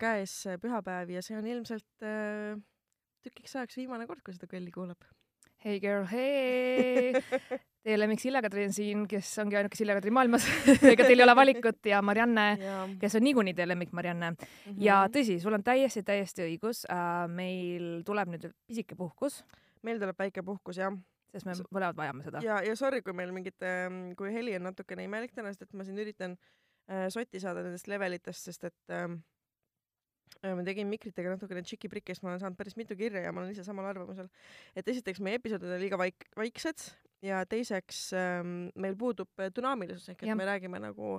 käes pühapäev ja see on ilmselt äh, tükiks ajaks viimane kord, kui seda kõlli kuulab. Hey girl, hey! Teie lemmik Sille Katrin siin, kes ongi ainuke Sille Katrin maailmas ega teil ei ole valikut ja Marianne, kes on niikuinii teie lemmik Marianne mm. -hmm. ja tõsi, sul on täiesti, täiesti õigus äh,. meil tuleb nüüd pisike puhkus. meil tuleb väike puhkus, jah sest me mõlemad vajame seda. ja, ja sorry, kui meil mingid, kui heli on natukene imelik täna, sest et ma siin üritan äh, sotti saada nendest levelitest, sest et äh, ma tegin mikritega natukene tšiki-priki, sest ma olen saanud päris mitu kirja ja ma olen ise samal arvamusel. et esiteks meie episoodid on liiga vaik-, vaiksed ja teiseks ähm, meil puudub dünaamilisus ehk et ja. me räägime nagu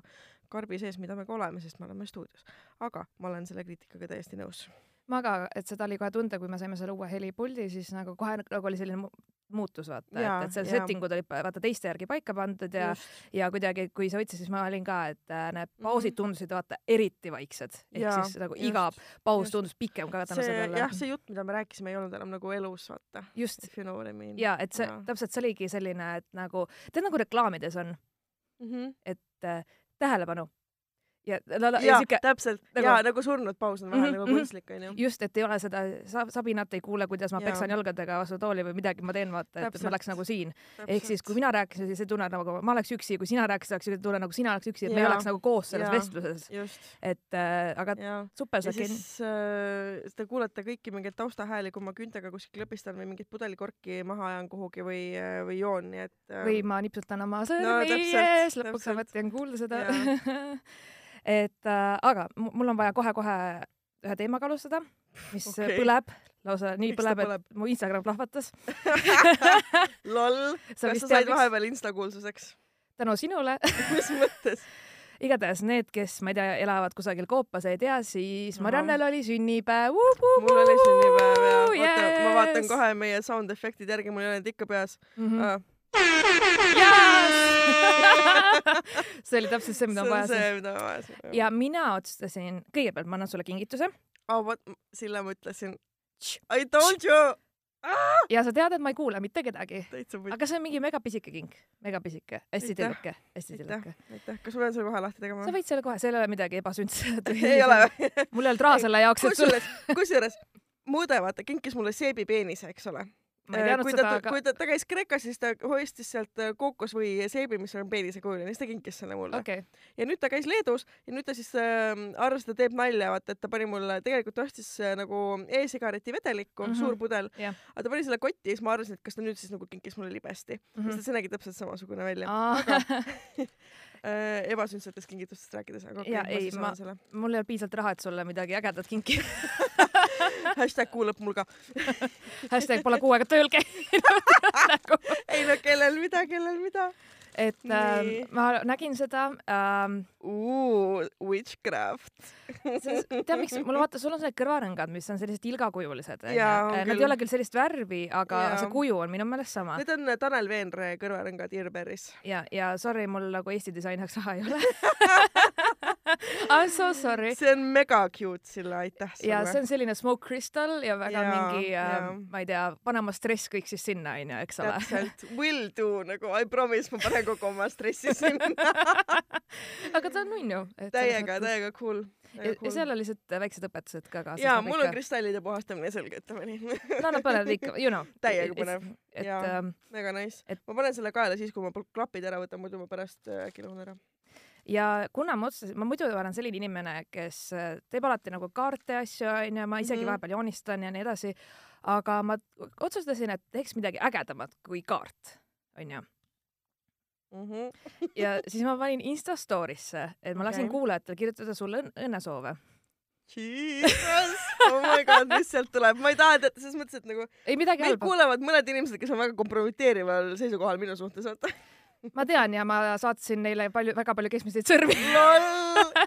karbi sees, mida me ka oleme, sest me oleme stuudios. aga ma olen selle kriitikaga täiesti nõus ma ka, et seda oli kohe tunda, kui me saime selle uue helipuldi, siis nagu kohe nagu oli selline muutus vaata, et, et seal setting ud olid vaata teiste järgi paika pandud ja Just. ja kuidagi, kui sa võtsid, siis ma olin ka, et äh, need pausid mhm. tundusid vaata eriti vaiksed, ehk ja, siis nagu just, iga paus just. tundus pikem ka tänu sellele. jah, see jutt, mida me rääkisime, ei olnud enam nagu elus, vaata. just. You know I mean. ja et see ja. täpselt, see oligi selline, et nagu, tead nagu reklaamides on mm, -hmm. et äh, tähelepanu ja la, la, ja, siuke, täpselt nagu, ja nagu surnud paus on vahel mm -hmm, nagu kunstlik onju. just, et ei ole seda sabinat ei kuule, kuidas ma ja. peksan jalgadega vastu tooli või midagi ma teen, vaata, et ma oleks nagu siin. ehk siis, kui mina rääkisin, siis see tunne nagu ma oleks üksi, kui sina rääkisid, oleks tunne nagu sina oleks üksi, et ja. me ei oleks nagu koos selles ja. vestluses. et äh, aga ja. super sakin. ja siis äh, te kuulete kõiki mingeid taustahääli, kui ma küntega kuskil klõbistan või mingit pudelikorki maha ajan kuhugi või, äh, või joon, nii et äh.... või ma nipsutan oma sõrmi no, ees, lõpuks ometi on kuulda seda et äh, aga mul on vaja kohe-kohe ühe teemaga alustada, mis okay. põleb lausa nii Miks põleb, et mu Instagram plahvatas loll, kas sa said vahepeal Insta kuulsuseks? tänu sinule mis mõttes? igatahes need, kes, ma ei tea, elavad kusagil Koopas, ei tea, siis Mariannel oli sünnipäev. mul oli sünnipäev ja yes! oota, ma vaatan kohe meie sound efektid järgi, mul ei ole neid ikka peas mm. -hmm. Ah see oli täpselt see, mida ma vajasin. ja mina otsustasin, kõigepealt ma annan sulle kingituse. aa, vot, Sille, ma ütlesin. I told you ah!! ja sa tead, et ma ei kuula mitte kedagi. aga see on mingi megapisike kink, megapisike, hästi tilluke, hästi tilluke. aitäh, kas ma pean selle kohe lahti tegema? sa võid selle kohe, seal ei ole midagi ebasündset ei ole või? mul ei olnud raha selle jaoks, et kusjuures, kusjuures Mõõde, vaata, kinkis mulle seebipeenise, eks ole kui seda, aga kui ta, ta käis Kreekas, siis ta hoistis sealt äh, kookos või seebi, mis on peenisekujuline, siis ta kinkis selle mulle okay.. ja nüüd ta käis Leedus ja nüüd ta siis äh, arvas, et ta teeb nalja, vaata, et ta pani mulle, tegelikult ostis äh, nagu e-sigareti vedelikku mm, -hmm. suur pudel yeah., aga ta pani selle kotti ja siis ma arvasin, et kas ta nüüd siis nagu kinkis mulle libesti mm, -hmm. sest see nägi täpselt samasugune välja ah. aga äh, ebasündsetest kingitustest rääkides, aga okei okay,, ma siis annan selle. mul ei ole piisavalt raha, et sulle midagi ägedat kinkida hashtag kuulab mul ka hashtag pole kuu aega tööl käinud nagu. ei no kellel mida, kellel mida et ähm, ma nägin seda ähm,. Witchcraft tead, miks mul vaata, sul on need kõrvarõngad, mis on sellised ilgakujulised onju. Nad küll. ei ole küll sellist värvi, aga ja. see kuju on minu meelest sama. Need on Tanel Veenre kõrvarõngad Irberis. ja, ja sorry, mul nagu Eesti disainiks raha ei ole I m so sorry. see on mega cute, Sille, aitäh sulle. ja see on selline smoke crystal ja väga ja, mingi äh,, ma ei tea, panema stress kõik siis sinna onju, eks ole. täpselt, will do nagu I promise, ma panen kogu oma stressi sinna aga ta on nunnu. täiega, täiega cool. ja, ja seal on lihtsalt väiksed õpetused ka kaasas. jaa, mul on kristallide puhastamine selge, ütleme nii no nad panevad ikka, you know. täiega põnev. jaa, ähm, mega nice. ma panen selle kaela siis, kui ma klapid ära võtan, muidu ma pärast äh, äkki lõhun ära ja kuna ma otsustasin, ma muidu olen selline inimene, kes äh, teeb alati nagu kaarte asju, onju, ma isegi mm -hmm. vahepeal joonistan ja nii edasi, aga ma otsustasin, et teeks midagi ägedamat kui kaart, onju mm. -hmm. ja siis ma panin Insta story'sse, et ma okay. lasin kuulajatele kirjutada sulle õn õnnesoove. Jesus, oh my god, mis sealt tuleb, ma ei taha teada, selles mõttes, et nagu ei midagi halba. kuulevad mõned inimesed, kes on väga kompromiteerival seisukohal minu suhtes, vaata ma tean ja ma saatsin neile palju, väga palju keskmiseid sõrmi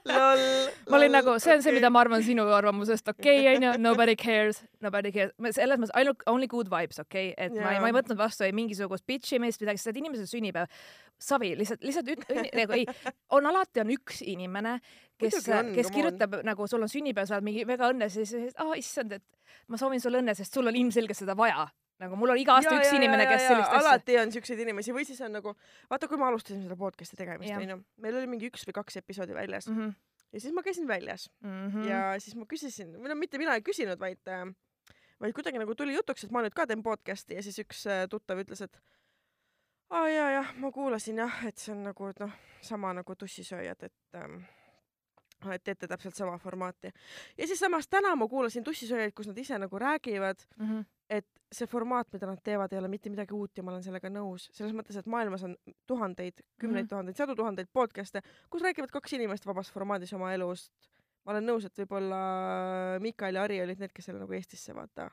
ma olin nagu, see on okay. see, mida ma arvan sinu arvamusest, okei okay,, onju, nobody cares, nobody cares. selles mõttes ainult only good vibes, okei okay?, et yeah. ma ei, ma ei võtnud vastu ei mingisugust bitch imist, midagi, sest inimese sünnipäev, savi, lihtsalt, lihtsalt üt-, nagu ei, on alati on üks inimene, kes, kes kirjutab nagu sul on sünnipäev, sa oled mingi väga õnnes ja siis, aa issand, et ma soovin sulle õnne, sest sul on ilmselgelt seda vaja nagu mul on iga aasta ja, üks ja, inimene, kes sellist asja. alati on siukseid inimesi või siis on nagu, vaata, kui me alustasime seda podcast'i tegemist, onju, meil oli mingi üks või kaks episoodi väljas mm. -hmm ja siis ma käisin väljas mm -hmm. ja siis ma küsisin, või no mitte mina ei küsinud, vaid äh, vaid kuidagi nagu tuli jutuks, et ma nüüd ka teen podcast'i ja siis üks äh, tuttav ütles, et aa jaa, jah, ma kuulasin jah, et see on nagu noh, sama nagu tussisööjad, et ähm, et teete täpselt sama formaati. ja siis samas täna ma kuulasin tussisööjaid, kus nad ise nagu räägivad mm, -hmm. Et see formaat, mida nad teevad, ei ole mitte midagi uut ja ma olen sellega nõus. selles mõttes, et maailmas on tuhandeid, kümneid mm -hmm. tuhandeid, sadu tuhandeid podcast'e, kus räägivad kaks inimest vabas formaadis oma elust. ma olen nõus, et võib-olla Mikael ja Ari olid need, kes selle nagu Eestisse vaata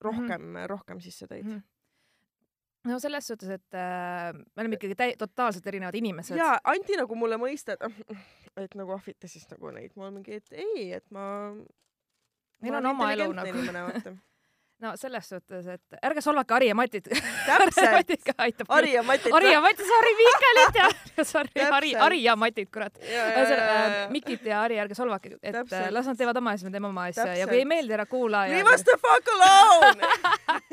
rohkem mm, -hmm. rohkem sisse tõid mm. -hmm no selles suhtes, et äh, me oleme ikkagi täi-, totaalselt erinevad inimesed. jaa, anti nagu mulle mõista, et, et nagu ahvita siis nagu neid, ma olen mingi, et ei, et ma. Neil on oma elu nagu. no selles suhtes, et ärge solvake Ari ja Matit. täpselt Ari ja Matit. Ari ja Matit, sorry, Miikalit ja sorry, Ari, Ari ja Matit, kurat. ühesõnaga, Mikit ja Ari, ärge solvake, et Täpselt. Äh, las nad teevad oma asja, me teeme oma asja ja kui ei meeldi, ära kuula ja. Leave us the fuck alone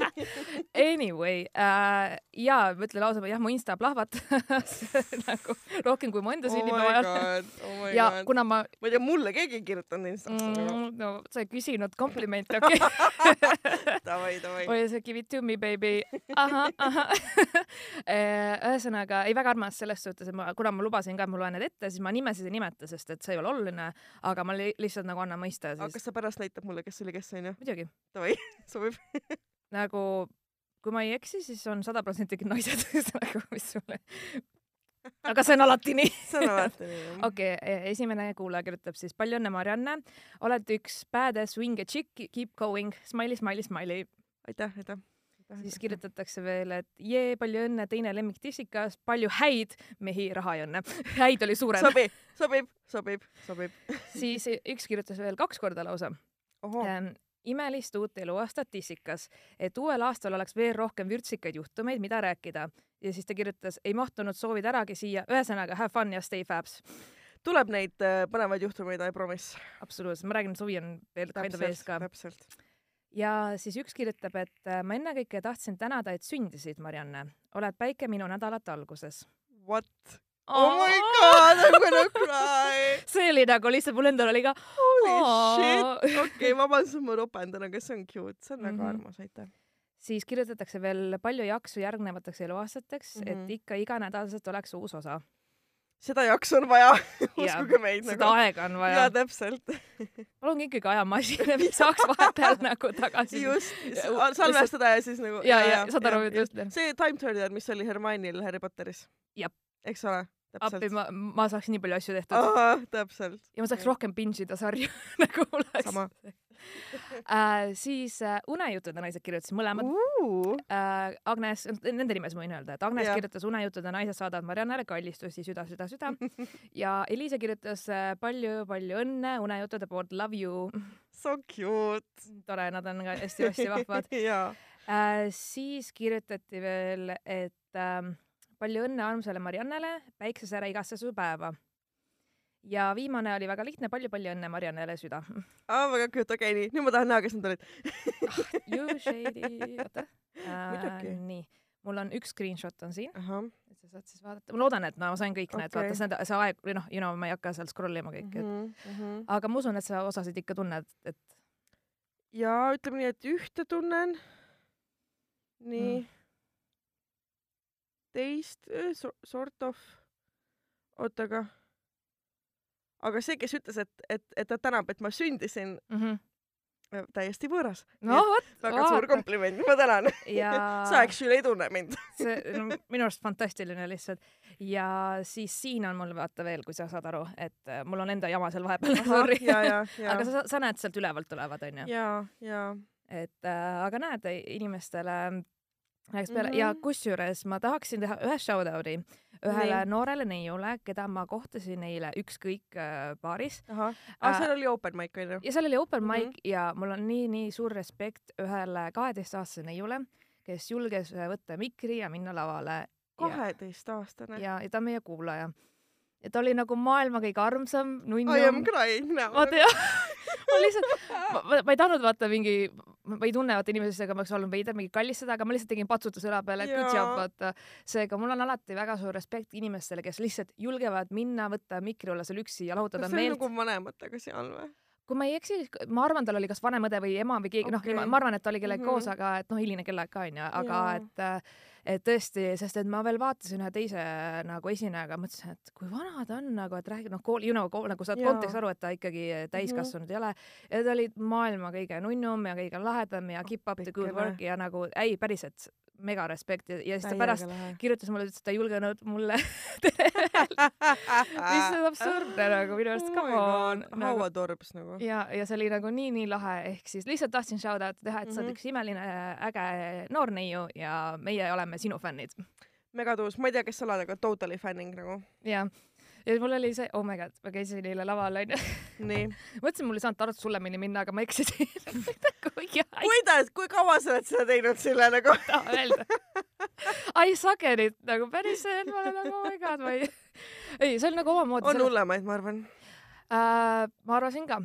Anyway äh,, jaa, ma ütlen lausa, jah, mu insta plahvatas nagu rohkem kui mu enda sünnipäeva ajal. Oh ja God. kuna ma. ma ei tea, mulle keegi ei kirjutanud instasse mm,. no sa ei küsinud komplimente, okei okay. davai, davai. oi, see give it to me baby. ahah, ahah. Eh, ühesõnaga, ei väga armas selles suhtes, et ma, kuna ma lubasin ka, et ma loen need ette, siis ma nimesid ei nimeta, sest et see ei ole oluline, aga ma li lihtsalt nagu annan mõista siis. aga kas sa pärast näitad mulle, kes oli kes onju? muidugi. davai, sobib nagu kui ma ei eksi, siis on sada protsenti naised nagu, mis sulle aga see on alati nii see on alati nii, okei okay,, e, esimene kuulaja kirjutab siis palju õnne, Marianne. oled üks badass winge chick, keep going, smiley, smiley, smiley. aitäh, aitäh. siis kirjutatakse veel, et jee, palju õnne, teine lemmik tissikas, palju häid mehi, raha ja õnne. häid oli suurem. sobib, sobib, sobib, sobib. siis üks kirjutas veel kaks korda lausa. Imelist uut eluaastat tissikas, et uuel aastal oleks veel rohkem vürtsikaid juhtumeid, mida rääkida. ja siis ta kirjutas, ei mahtunud soovid äragi siia, ühesõnaga have fun ja stay fabs. tuleb neid äh, põnevaid juhtumeid, I promise. absoluutselt, ma räägin, suvi on veel kind of ees ka. täpselt. ja siis üks kirjutab, et äh, ma ennekõike tahtsin tänada, et sündisid, Marianne. oled päike minu nädalate alguses. What? Oh my god, I m gonna cry. see oli nagu lihtsalt mul endal oli ka. Holy shit, okei okay,, vabandust, ma ropendan, aga see on cute, see on mm -hmm. väga armas, aitäh siis kirjutatakse veel palju jaksu järgnevateks eluaastateks mm, -hmm. et mhm. ikka iganädalaselt oleks uus osa. seda jaksu on vaja uskuge meid. seda nagu. aega on vaja. jaa, täpselt palun ikkagi ajamasina, mis saaks vahepeal nagu tagasi. just, salvestada ja siis nagu. ja, ja, saad aru, just. see Time Turner, mis oli Hermionil Harry Potteris. eks ole appi, ma, ma saaks nii palju asju tehtud. täpselt. ja ma saaks rohkem binge ida sarju nagu oleks. sama äh, siis äh, Unejuttude naised kirjutasid mõlemad uh.. Äh, Agnes, nende nimes ma võin öelda, et Agnes ja. kirjutas Unejuttude naised saadavad Mariannele kallistusi süda, süda, süda ja Eliise kirjutas palju-palju õnne Unejuttude poolt, love you. So cute. tore, nad on ka hästi-hästi vahvad äh, siis kirjutati veel, et äh, palju õnne armsale Mariannele, päiksesära igasse su päeva. ja viimane oli väga lihtne palju,, palju-palju õnne Mariannele süda. aa, väga cute, okei okay,, nii, nüüd ma tahan näha, kes need olid ah, You shady, oota äh,. nii, mul on üks screenshot on siin. et sa saad siis vaadata, ma loodan, et no ma sain kõik okay. need, vaata see, see aeg või noh, you know, ma ei hakka seal scroll ima kõike, et mm -hmm. aga ma usun, et sa osasid ikka tunned, et. ja ütleme nii, et ühte tunnen. nii mm teist eh, sort of, oota, aga, aga see, kes ütles, et, et, et ta tänab, et ma sündisin mm, -hmm täiesti võõras. no vot. väga suur kompliment, ma tänan ja.... sa actually ei tunne mind see no, minu arust fantastiline lihtsalt. ja siis siin on mul vaata veel, kui sa saad aru, et äh, mul on enda jama seal vahepeal. aga sa, sa näed sealt ülevalt tulevad, onju. ja, ja. et äh, aga näed, inimestele Läks peale mm -hmm. ja mhm. kusjuures ma tahaksin teha ühe shout-out'i ühele Nii. noorele neiule, keda ma kohtasin eile ükskõik äh, baaris. ahah, ah, seal oli open mic onju? ja seal oli open mm -hmm. mic ja mul on nii-nii suur respekt ühele kaheteistaastase neiule, kes julges võtta mikri ja minna lavale. kaheteistaastane? ja, ja ta on meie kuulaja. ja ta oli nagu maailma kõige armsam nunnu. I am crying now. vaata jah ma lihtsalt, ma, ma ei tahtnud vaata mingi, ma ei tunne vaata inimesi, aga ma oleks olnud veider mingi kallistada, aga ma lihtsalt tegin patsutuse õla peale, good job, vaata. seega mul on alati väga suur respekt inimestele, kes lihtsalt julgevad minna, võtta mikri olla seal üksi ja lahutada meelt. kas see on nagu vanematega seal või? kui ma ei eksi, ma arvan, tal oli kas vanem õde või ema või keegi okay., noh, ma arvan, et ta oli kellegagi mm -hmm. koos, aga et noh, hiline kellaaeg ka onju, aga ja. et et tõesti, sest et ma veel vaatasin ühe teise nagu esinejaga, mõtlesin, et kui vana ta on nagu, et räägi noh, kool, you know, kool, nagu saad kontekst aru, et ta ikkagi täiskasvanud mm -hmm. ei ole. ja ta oli maailma kõige nunnum ja kõige lahedam ja keep up the good work ja nagu ei, päriselt mega respekt ja, ja siis ta pärast kirjutas mulle, ütles, et ta ei julgenud mulle tere öelda. mis on absurdne nagu minu arust, come on. nagu, hauatorbs nagu. ja, ja see oli nagu nii-nii lahe, ehk siis lihtsalt tahtsin shout out'i teha, et sa oled mm -hmm. üks imeline äge noor neiu ja meie oleme sinu fännid. megatuus, ma ei tea, kes sa oled, aga totally fänning nagu. jah ja mul oli see, oh my god, ma käisin eile laval onju. mõtlesin, mul ei saanud Tartu Sullemini minna, aga ma eksisin kuidas, kui kaua sa oled seda teinud selle nagu? taha öelda. I suck at it nagu päriselt, ma olen nagu oh my god, ma ei, ei, see on nagu omamoodi. on hullemaid, ma arvan äh,. ma arvasin ka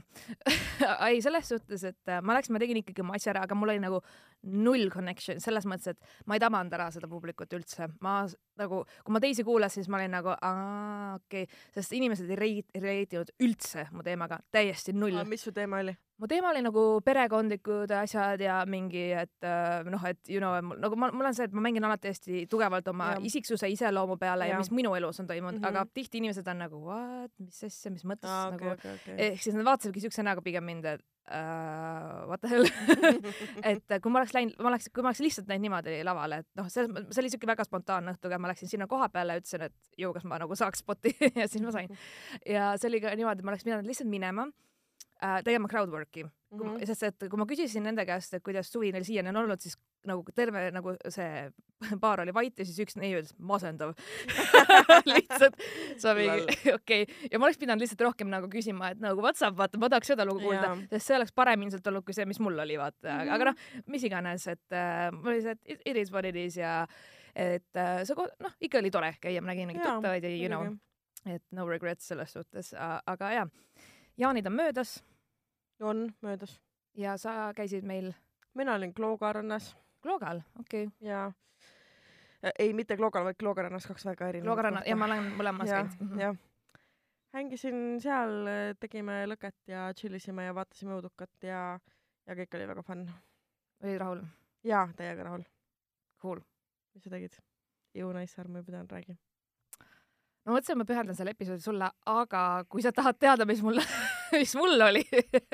ei, selles suhtes, et äh, ma läksin, ma tegin ikkagi oma asja ära, aga mul oli nagu null connection selles mõttes, et ma ei tabanud ära seda publikut üldse. ma nagu, kui ma teisi kuulasin, siis ma olin nagu aa, okei okay., sest inimesed ei rate, relate inud üldse mu teemaga, täiesti null. mis su teema oli? Mu teema oli nagu perekondlikud asjad ja mingi, et äh, noh, et you know, nagu ma, mul on see, et ma mängin alati hästi tugevalt oma ja. isiksuse iseloomu peale ja. ja mis minu elus on toimunud mm, -hmm. aga tihti inimesed on nagu what, mis asja, mis mõttes ah, okay, nagu okay, okay. ehk siis nad vaatasidki siukse näoga pigem mind, et uh, what the hell et kui ma oleks läinud, ma oleks, kui ma oleks lihtsalt läinud niimoodi lavale, et noh, see, see oli siuke väga spontaanne õhtu, aga ma läksin sinna koha peale ütlesin, et ju, kas ma nagu saaks spoti ja siis ma sain. ja see oli ka niimoodi, et ma oleks pidanud lihtsalt minema äh, tegema crowdwork'i. Mm, -hmm. sest et kui ma küsisin nende käest, et kuidas suvi neil siiani on olnud, siis nagu terve nagu see baar oli vait ja siis üks neiu ütles masendav. Lihtsalt. Sa mingi okei. Okay. ja ma oleks pidanud lihtsalt rohkem nagu küsima, et nagu what's up, vaata ma tahaks seda lugu kuulda, sest see oleks parem ilmselt olnud kui see, mis mul oli, vaata. Mm, -hmm. aga noh, mis iganes, et äh, mul oli see, et it is what it is ja et äh, see noh, ikka oli tore käia, ma nägin mingeid tuttavaid ja you know, et no regrets selles suhtes, aga jaa jaanid on möödas. On möödas. ja sa käisid meil? mina olin Klooga rannas. Kloogal, okei okay.. jaa. ei, mitte Kloogal, vaid Klooga rannas, kaks väga erinevat. Klooga ranna, ja ma olen mõlemas käinud. Mhm. jah. hängisin seal, tegime lõket ja tšillisime ja vaatasime õudukat ja, ja kõik oli väga fun. olid rahul? jaa, täiega rahul. Cool. mis sa tegid? Ju Naissaar, ma juba tean, räägi ma mõtlesin, et ma pühendan selle episoodi sulle, aga kui sa tahad teada, mis mul mis mul oli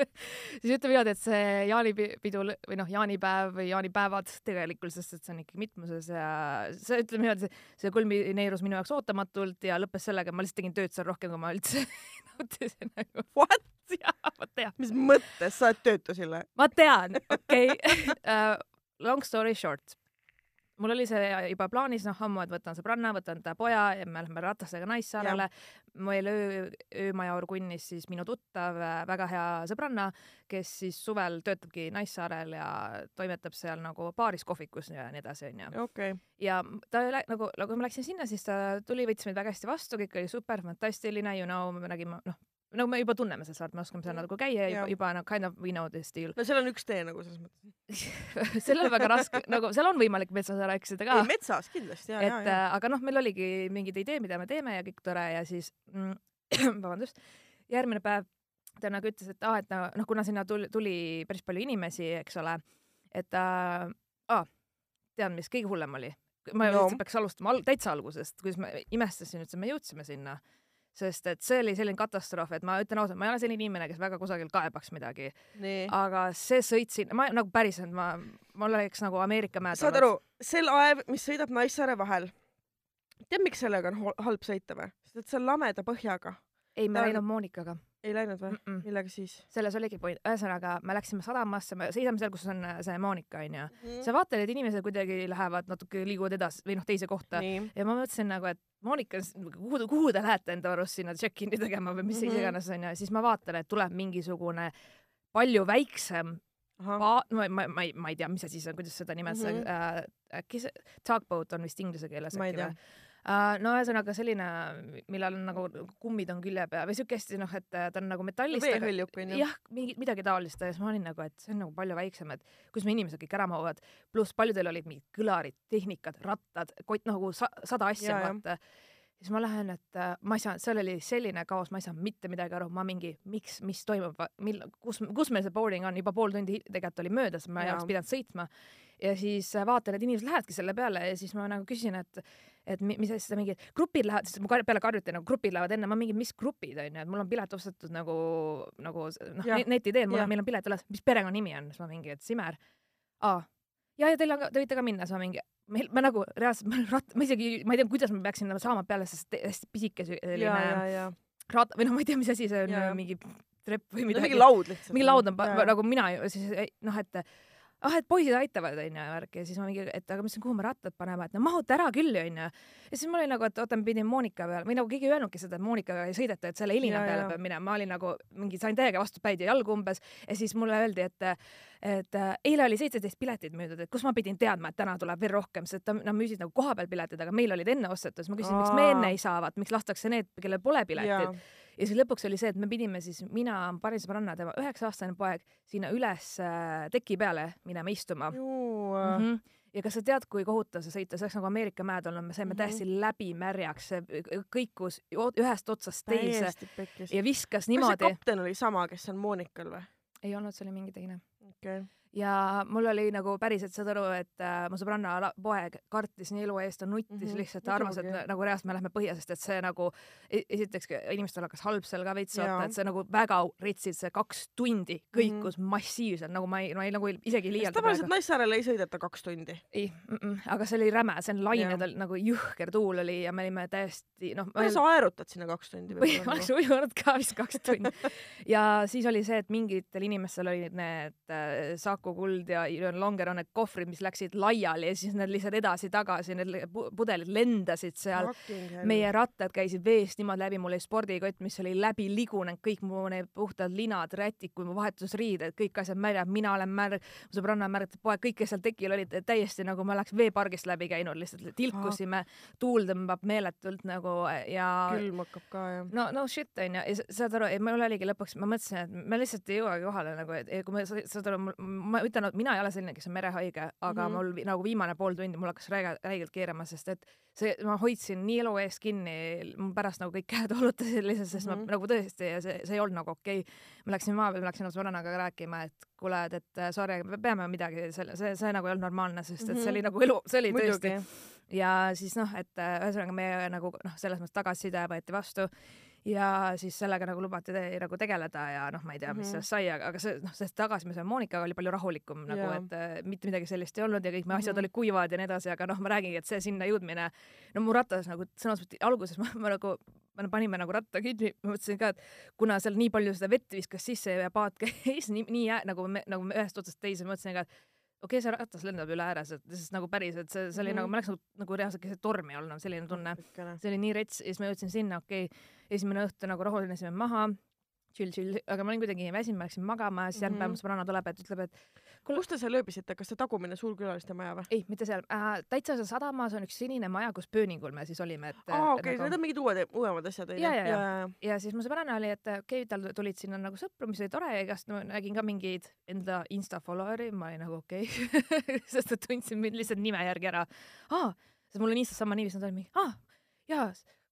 siis ütleme niimoodi, et see jaanipidu või noh, jaanipäev või jaanipäevad tegelikult, sest et see on ikkagi mitmuses ja see ütleme niimoodi, see kulmineerus minu jaoks ootamatult ja lõppes sellega, et ma lihtsalt tegin tööd seal rohkem, kui ma üldse nautisin nagu. What? jaa, ma tean. mis mõttes, sa oled töötu selle? ma tean, okei okay. uh,. Long story short mul oli see juba plaanis, noh ammu, et võtan sõbranna, võtan ta poja ja me lähme ratastega Naissaarele. meil öö, öömaja Orgunnis siis minu tuttav, väga hea sõbranna, kes siis suvel töötabki Naissaarel ja toimetab seal nagu baaris, kohvikus ja nii edasi, onju. Okay. ja ta nagu, nagu ma läksin sinna, siis ta tuli, võttis meid väga hästi vastu, kõik oli super, fantastiline, you know, me nägime, noh, no me juba tunneme seda saart, me oskame seal nagu käia ja juba, juba no kind of we know this deal. no seal on üks tee nagu selles mõttes seal on väga raske, nagu seal on võimalik metsas ära eksida ka. metsas kindlasti, ja, ja, ja. Äh, aga noh, meil oligi mingid idee, mida me teeme ja kõik tore ja siis mm, vabandust, järgmine päev ta nagu ütles, et aa ah,, et noh, kuna sinna tuli, tuli päris palju inimesi, eks ole, et äh, ah, tead, mis kõige hullem oli? ma no. peaks alustama al täitsa algusest, kuidas ma imestasin, et me jõudsime sinna sest et see oli selline katastroof, et ma ütlen ausalt, ma ei ole selline inimene, kes väga kusagil kaebaks midagi. aga see sõit siin, ma nagu päriselt, ma, ma oleks nagu Ameerika mäed saad aru, see laev, mis sõidab Naissaare vahel, tead, miks sellega on halb sõita või? sest et see on lameda põhjaga. ei, me läinud on... Monikaga ei läinud või mm? -mm. millega siis? selles oligi point, ühesõnaga me läksime sadamasse, me seisame seal, kus on see Monika onju mm. -hmm. sa vaatad, et inimesed kuidagi lähevad natuke, liiguvad edasi või noh, teise kohta Nii. ja ma mõtlesin nagu, et Monika, kuhu, kuhu te lähete enda arust sinna check-in'i tegema või mis mm -hmm. iganes onju, siis ma vaatan, et tuleb mingisugune palju väiksem Pa-, ma, ma, ma ei, ma ei tea, mis asi see on, kuidas seda nimetada mm, -hmm. äh, äkki see tugboat on vist inglise keeles äkki või? Uh,. no ühesõnaga selline, millel on nagu kummid on külje peal või siuke hästi noh, et ta on nagu metallist no,. veehõljuk onju. jah, mingi midagi taolist ja siis ma olin nagu, et see on nagu palju väiksem, et kus me inimesed kõik ära mahuvad. pluss paljudel olid mingid kõlarid, tehnikad, rattad, kott nagu sa, sada asja, vaata siis ma lähen, et äh, ma ei saanud, seal oli selline kaos, ma ei saanud mitte midagi aru, ma mingi, miks, mis toimub, mil-, kus, kus meil see boarding on, juba pool tundi tegelikult oli möödas, ma ei oleks pidanud sõitma. Ja siis vaatan, et inimesed lähevadki selle peale ja siis ma nagu küsin, et et mis asja mingid grupid lähevad, sest mu peale karjuti nagu grupid lähevad enne, ma mingi, mis grupid onju, et mul on pilet ostetud nagu, nagu noh, neti teel, mul on, meil on pilet üles, mis perekonnanimi on, siis ma mingi, et Simer. aa, ja, ja teil on, te võite ka minna, siis ma mingi, meil, ma nagu reaalselt, ma rat-, ma isegi, ma ei tea, kuidas ma peaksin nagu saama peale, sest hästi pisike selline rat- või noh, ma ei tea, mis asi see on, mingi trepp või midagi no,. mingi laud lihtsalt. mingi laud on nagu mina siis noh, et ah, et poisid aitavad, onju, värk. Ja siis ma mingi, et aga mis, kuhu me rattad paneme, et no mahuta ära küll, onju. ja siis ma olin nagu, et oota, ma pidin Monika peale. Või nagu keegi ei öelnudki seda, et Monikaga ei sõideta, et selle Elina ja, peale peab minema, ma olin nagu mingi, sain täiega vastu päid ja jalgu umbes. Ja siis mulle öeldi, et et äh, eile oli seitseteist piletit müüdud, et kus ma pidin teadma, et täna tuleb veel rohkem, sest nad müüsid nagu kohapeal piletid, aga meil olid enne ostetud, siis ma küsisin, miks me enne ei saa, vaat miks lastakse need, kellel pole piletit ja siis lõpuks oli see, et me pidime siis, mina, Paris sõbranna, tema üheksa-aastane poeg, sinna üles äh, teki peale minema istuma. Mm -hmm. ja kas sa tead, kui kohutav see sõita, see oleks nagu Ameerika mäed olnud, me saime mm -hmm. täiesti läbimärjaks, see kõikus ühest otsast teise ja viskas niimoodi. kas see kapten oli sama, kes on Monikal või? ei olnud, see oli mingi teine. okei okay ja mul oli nagu päriselt, saad aru, et äh, mu sõbranna poeg kartis nii elu eest, ta nuttis mm -hmm. lihtsalt, ta arvas, et nagu reaalselt me lähme põhja, sest et see nagu e-, esiteks inimestel hakkas halb seal ka veits vaata, et see nagu väga ritsid, see kaks tundi kõikus mm -hmm. massiivselt, nagu ma ei, ma ei nagu isegi ei liialda. tavaliselt Naissaarele ei sõideta kaks tundi. ei mm, -mm, aga see oli räme, see on lained oli nagu jõhker tuul oli ja me olime täiesti noh. kuidas sa aerutad sinna kaks tundi? või oleks ujunud ka vist kaks tundi ja siis oli see, et mingitel inimestel olid need äh, saak Saku Kuld ja Jürgen Longer on need kohvrid, mis läksid laiali ja siis need lihtsalt edasi-tagasi, need pudelid lendasid seal. meie rattad käisid veest niimoodi läbi, mul oli spordikott, mis oli läbi ligunenud, kõik mu need puhtad linad, rätikud, mu vahetusriided, kõik asjad märjad, mina olen märg, mu sõbranna on märg, poeg, kõik, kes seal tekil olid, täiesti nagu me oleks veepargist läbi käinud, lihtsalt tilkusime, tuul tõmbab meeletult nagu ja. külm hakkab ka jah. no, no shit onju, ja saad aru, mul oligi lõpuks, ma mõtlesin, et me lihtsalt ei jõuagi kohale nagu, et kui me, saad aru, ma ütlen, et mina ei ole selline, kes on merehaige, aga mm -hmm. mul nagu viimane pool tundi mul hakkas räige, räigelt keerama, sest et see, ma hoidsin nii elu ees kinni, mul pärast nagu kõik käed valutasid lihtsalt, sest mm -hmm. ma mhm. nagu tõesti ja see, see ei olnud nagu okei okay.. ma läksin maa peale, ma läksin sõbrannaga rääkima, et kuule, et, et sorry, me peame midagi selle, see, see nagu ei olnud normaalne, sest et see oli mhm. nagu elu, see oli Muidugi. tõesti. ja siis noh, et ühesõnaga meie nagu noh, selles mõttes tagasiside võeti vastu ja siis sellega nagu lubati te, nagu tegeleda ja noh, ma ei tea, mis mm -hmm. sellest sai, aga, aga see noh, sellest tagasimise Monikaga oli palju rahulikum nagu, et äh, mitte midagi sellist ei olnud ja kõik me asjad mm -hmm. olid kuivad ja nii edasi, aga noh, ma räägingi, et see sinna jõudmine, no mu ratas nagu sõna otseses mõttes alguses ma, ma nagu me panime nagu ratta kinni, ma mõtlesin ka, et kuna seal nii palju seda vett viskas sisse ja paat käis nii, nii jää, nagu me, nagu me ühest otsast teise, mõtlesin ka, et okei okay,, see ratas lendab üle ääre, sest nagu päriselt see, see oli mm -hmm. nagu, ma läks nagu, nagu reaalselt keset tormi olnud, selline tunne. see oli nii rets ja siis ma jõudsin sinna, okei okay,, esimene õhtu nagu rahunesime maha, chill, chill, aga ma olin kuidagi väsinud, ma läksin magama, siis järgmine päev mu sõbranna tuleb, et ütleb, et. Kus te seal ööbisite, kas see tagumine suurkülaliste maja või? ei, mitte seal äh,, täitsa seal sadamas on üks sinine maja, kus pööningul me siis olime, et. aa, okei need on mingid uued, uuemad asjad onju. ja, ja, ja, ja, ja siis mu sõbranna oli, et okei okay,, tal tulid sinna nagu sõpru, mis oli tore ja igast ma nägin ka mingeid enda insta follower'i, ma olin nagu okei okay. sest et tundsin mind lihtsalt nime järgi ära. aa, sest mul on instas sama niiviisi, nad olid mingi, aa, jaa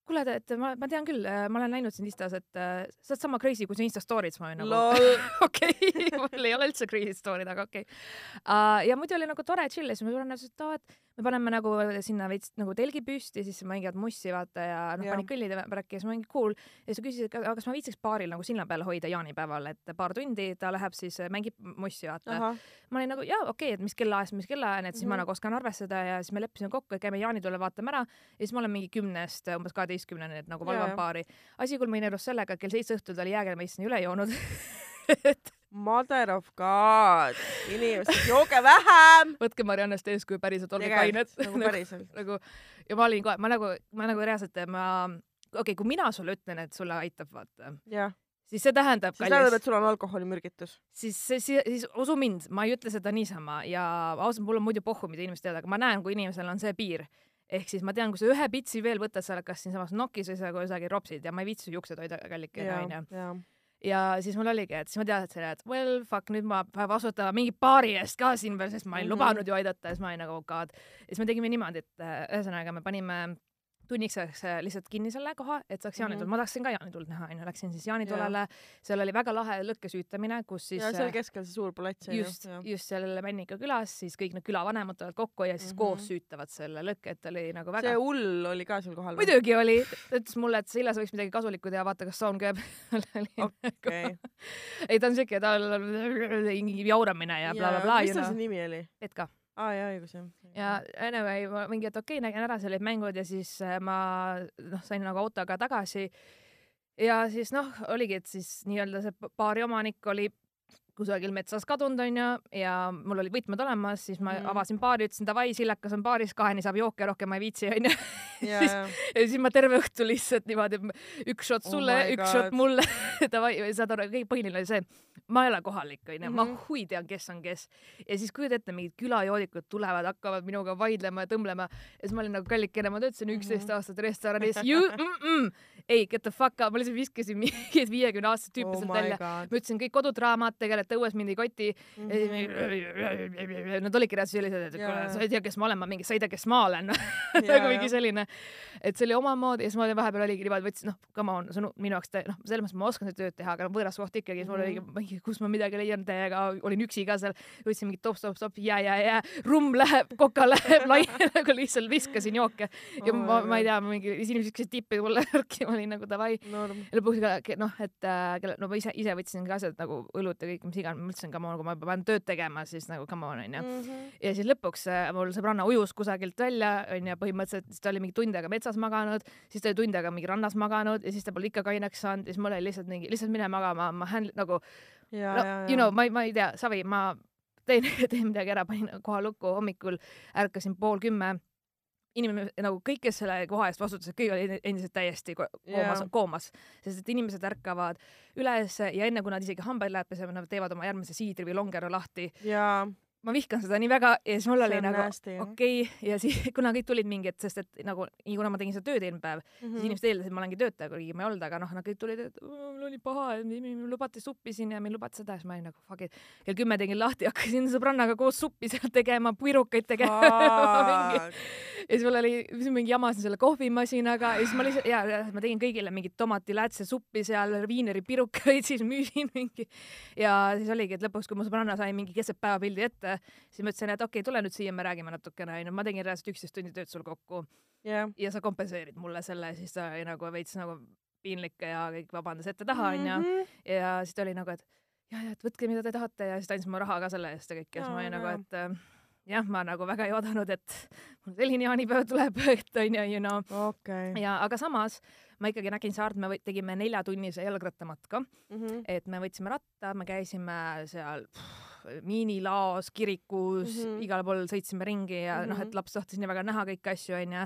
kuule, et ma, ma tean küll, äh, ma olen näinud sind Instas, et äh, sa oled sama crazy kui su Insta story's, ma olin nagu okei, mul ei ole üldse crazy story'd, aga okei okay. uh,. ja muidu oli nagu tore chill ja siis ma tulen ütlesin, et aa, et me paneme nagu sinna veits nagu telgi püsti, siis mängivad mussi vaata ja noh, panid kõllid ja värki ja siis ma mingi cool. ja siis ta küsis, et kas ma viitsiks baaril nagu silma peal hoida jaanipäeval, et paar tundi ta läheb siis mängib mussi vaata. ma olin nagu jaa, okei okay,, et mis kellaajast, mis kellaajani, et siis mm -hmm. ma mhm. nagu oskan arvestada ja siis me leppisime kokku, et käime jaanitule vaatame ära ja siis ma olen mingi kümnest umbes kaheteistkümneni, et nagu valvan baari. asi kulmineerus sellega, et kell seitse õhtul ta oli jäägelmeissani üle joonud et Mother of God, inimesed, jooge vähem. võtke Mariannest eeskuju, päriselt, olge kained. nagu päriselt nagu ja ma olin kohe, ma nagu, ma nagu reaalselt, ma, okei okay,, kui mina sulle ütlen, et sulle aitab, vaata. siis see tähendab. siis tähendab, et sul on alkoholimürgitus. siis, siis, siis usu mind, ma ei ütle seda niisama ja ausalt, mul on muidu pohhu, mida inimesed teevad, aga ma näen, kui inimesel on see piir ehk siis ma tean, kui sa ühe pitsi veel võtad, sa oled kas siinsamas nokis või sa kusagil ropsid ja ma ei viitsi juuksetoida kallikeid onju ja siis mul oligi, et siis ma teadsin, et well fuck, nüüd ma pean vastutama mingi baari eest ka siin veel, sest ma olin mm -hmm. lubanud ju aidata ja siis ma olin nagu oh god. ja siis me tegime niimoodi, et äh, ühesõnaga me panime tunniks ajaks äh, lihtsalt kinni selle koha, et saaks jaanituld mm, -hmm. ma tahtsin ka jaanituld näha, onju, läksin siis jaanitoolele, seal oli väga lahe lõkkesüütamine, kus siis. ja seal äh, keskel see suur plats just, just seal Männika külas, siis kõik need külavanemad tulevad kokku ja siis mm -hmm. koos süütavad selle lõkke, et oli nagu väga. see hull oli ka seal kohal? muidugi oli, ta ütles mulle, et Silla, sa võiks midagi kasulikku teha, vaata, kas saun käib okay. ei, ta on siuke, ta on jauramine ja blablabla bla, bla. mis tal see nimi oli? Petka aa ah, jaa, õigus jah. ja anyway, ma mingi, et okei okay,, nägin ära, seal olid mängud ja siis äh, ma noh, sain nagu autoga tagasi. ja siis noh, oligi, et siis nii-öelda see baari omanik oli kusagil metsas kadunud onju ja mul olid võtmed olemas, siis ma mm. avasin baari, ütlesin davai, sillakas on baaris, kaheni saab jooke, rohkem ma ei viitsi onju. ja siis ma terve õhtu lihtsalt niimoodi üks šot oh sulle oh, üks šot mulle davai, saad aru, kõige põhiline oli see, ma ei ole kohalik onju ma mhm. hui tean, kes on kes. ja siis kujuta ette, mingid külajoodikud tulevad, hakkavad minuga vaidlema ja tõmblema ja siis ma olin nagu kallikene, ma töötasin üksteist mm -hmm. aastat restoranis, mm -mm. ei, get the fuck up, ma lihtsalt viskasin mingid viiekümne aastased tüüpi oh sealt välja. ma ütlesin kõik kodudraamad, tegelete õues mind ei koti mm. -hmm. Nad olidki reaalselt sellised, et kuule, sa ei tea, kes ma olen, ma mingi, sa ei tea, kes ma olen nagu mingi selline, et see oli omamoodi ja siis ma vahepeal oligi niimoodi, võtsin, noh, come on, see on minu jaoks, noh, selles mõttes ma oskan seda tööd teha, aga noh, võõras koht ikkagi, siis mul oligi mhm. mingi kus ma midagi leian täiega, olin üksi ka seal, võtsin mingit top-top-top ja, ja, ja rumm läheb, koka läheb laiali nagu lihtsalt viskasin jooke ja oh, ma, ma ei tea, mingi inimesed viskasid tippi mulle värki, ma olin nagu davai no,. ja lõpuks noh, et äh, no ma ise, ise võtsin ka asjad nagu õlut ja kõik, mis iganes, ma mõtlesin, come on, kui ma pean tööd tegema, siis nagu come on onju. -hmm. ja siis lõpuks äh, mul sõbranna ujus kusagilt välja onju, põhimõtteliselt siis ta oli mingi tund aega metsas maganud, siis ta oli tund aega mingi rannas maganud ja siis ta pole ikka kaineks saanud ja siis mul oli lihtsalt mingi, lihtsalt mine magama, ma handle, nagu ja, no, you know, ma, ma ei tea, Savi, ma teen, teen midagi ära, panin koha lukku, hommikul ärkasin pool kümme inimene nagu kõik, kes selle koha eest vastutasid, kõik olid endiselt täiesti koomas yeah., koomas, sest et inimesed ärkavad üles ja enne kui nad isegi hambaid lähevad pesema, nad teevad oma järgmise siidri või longero lahti. Yeah ma vihkan seda nii väga ja siis mul oli nagu okei okay. ja siis kuna kõik tulid mingi, et sest et nagu nii kuna ma tegin seda tööd eelmine päev mm, -hmm. siis mhm. inimesed eeldasid, et ma olengi töötaja, kuigi ma ei olnud, aga noh, nad kõik tulid, et mul oli paha meil lubati suppi siin ja meil lubati seda ja siis ma olin nagu fuck it. kell kümme tegin lahti, hakkasin sõbrannaga koos suppi seal tegema, puirukaid tegema ja siis mul oli mingi jamasin selle kohvimasinaga ja siis ma lihtsalt ja, ja ma tegin kõigile mingit tomatiläätse suppi seal, viineri pirukaid, siis müüsin mingi ja siis oligi, et lõpuks, kui mu sõbranna sai mingi keset päeva pildi ette ette, siis ma ütlesin, et okei okay,, tule nüüd siia, me räägime natukene, onju, ma tegin reaalselt üksteist tundi tööd sul kokku. Yeah.. ja sa kompenseerid mulle selle, siis ta oli nagu veits nagu piinlik ja kõik vabandas ette-taha, onju. Mhm. ja siis ta oli nagu, et ja, ja, et võtke, mida te tahate. Ja siis ta andis mulle raha ka selle eest ja kõik. Ja siis ma olin nagu, et äh, jah, ma nagu väga ei oodanud, et mul selline jaanipäev tuleb, et onju, you know. Okay.. ja aga samas ma ikkagi nägin saart, me tegime neljatunnise jalgrattamatka mm, -hmm. et me võtsime ratta, me käisime seal pff, miinilaos, kirikus mm, -hmm. igal pool sõitsime ringi ja mm -hmm. noh, et mhm. laps tahtis nii väga näha kõiki asju, onju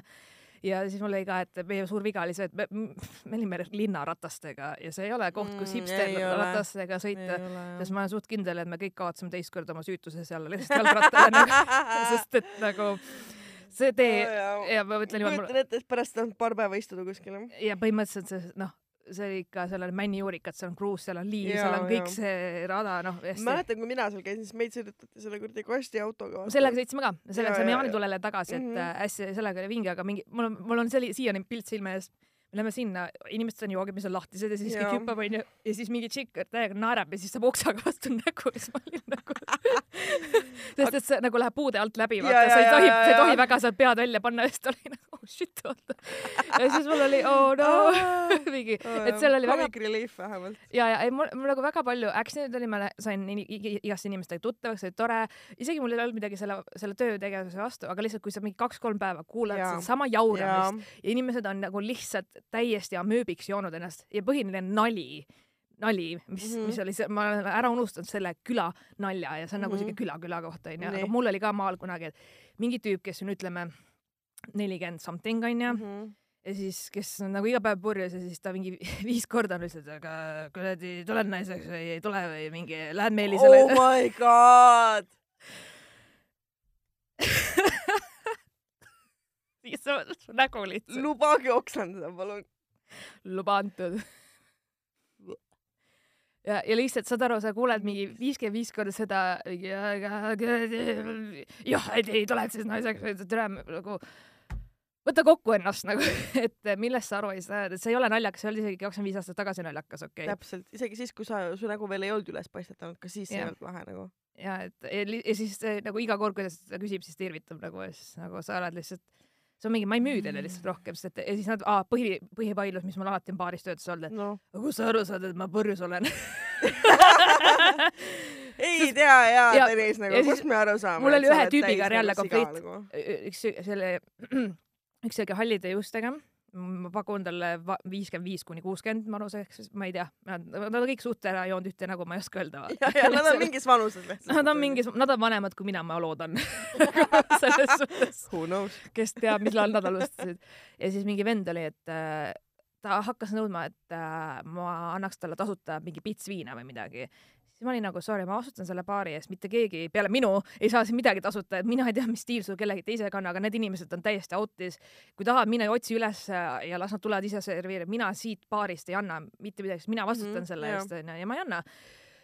ja siis mul oli ka, et meie suur viga oli see, et me, me olime linnaratastega ja see ei ole koht, kus mm, hipsterratastega sõita, sest ma olen suht kindel, et me kõik kaotasime teist korda oma süütuse seal jalgrattale nagu, sest et nagu see tee ja, ja. ma mõtlen kujutan ette, et pärast on paar päeva istuda kuskil. ja põhimõtteliselt see noh, see oli ikka, seal on männijuurikad, seal on kruus, seal on liiv, seal on kõik ja. see rada, noh. mäletan, kui mina seal käisin, siis meid sõidutati selle kuradi kastiautoga. sellega sõitsime ka, sellega saime Jaanitulele tagasi, et mm -hmm. hästi, sellega oli vinge, aga mingi, mul on, mul on selline siiani pilt silme ees Lähme sinna, inimesed on joogid, mis on lahtised ja siis kõik hüppab onju ja siis mingi tšikk täiega naerab ja siis saab oksaga vastu näkku ja siis ma olin nagu sest et see nagu läheb puude alt läbi, vaata, sa ei tohi, sa ei tohi väga sealt pead välja panna ja siis ta oli nagu oh shit, vaata. ja siis mul oli oh no mingi, et seal oli väga. Comic relief vähemalt. ja, ja ei mul, mul nagu väga palju action'id oli, ma sain igast inimestega tuttavaks, oli tore, isegi mul ei olnud midagi selle, selle töötegevuse vastu, aga lihtsalt kui sa mingi kaks-kolm päeva kuulad sedasama jauramist ja. ja inimesed on nagu lihtsalt täiesti amööbiks joonud ennast ja põhiline nali, nali, mis mm, -hmm. mis oli see, ma olen ära unustanud selle küla nalja ja see on mm -hmm. nagu siuke mhm. küla küla koht onju, aga mul oli ka maal kunagi, et mingi tüüp, kes on, ütleme, nelikümmend something onju mm. -hmm ja siis, kes on nagu iga päev purjus ja siis ta mingi viis korda on lihtsalt, aga kuradi, tulen naiseks või ei tule või mingi, lähed Meelisele. oh my god siis su, su nägu lihtsalt. lubage oksendada, palun. luba antud. ja, ja lihtsalt saad aru, sa kuuled mingi viiskümmend viis korda seda ja, jah, et ei tuleks siis naiseks, tere nagu võta kokku ennast nagu, et millest sa aru ei saa, et see ei ole naljakas, see oli isegi kakskümmend viis aastat tagasi naljakas, okei okay.. täpselt, isegi siis, kui sa, su nägu veel ei olnud üles paistetanud, ka siis see ei olnud lahe nagu. ja et ja, ja siis nagu iga kord, kuidas ta küsib, siis ta irvitab nagu ja siis nagu sa oled lihtsalt, see on mingi, ma ei müü teile lihtsalt rohkem, sest et ja siis nad, põhi, põhivaidlus, mis mul alati on baaris töötas olnud, et aga kust sa aru saad, et ma purjus olen ei tea ja Ja- Tõnis nagu kust me aru saame. mul oli ühe tüübiga oli jälle konflikt. Nagu. üks selle, üks siuke hallide juustega, ma pakun talle viiskümmend viis kuni kuuskümmend manuseks, ma ei tea, nad nad on kõik suht ära joonud ühte nägu, ma ei oska öelda. nad on mingis vanuses lihtsalt. Nad on mingis, nad on vanemad kui mina, ma loodan selles suhtes, kes teab, millal nad alustasid. ja siis mingi vend oli, et äh, ta hakkas nõudma, et äh, ma annaks talle tasuta mingi pits viina või midagi. Siis ma olin nagu sorry, ma vastutan selle baari eest, mitte keegi peale minu ei saa siin midagi tasuta, et mina ei tea, mis stiil sul kellegi teisega on, aga need inimesed on täiesti out'is. kui tahad, mine otsi üles ja las nad tulevad ise serveerima, mina siit baarist ei anna mitte midagi, sest mina vastutan Mhm, selle jah. eest onju ja ma ei anna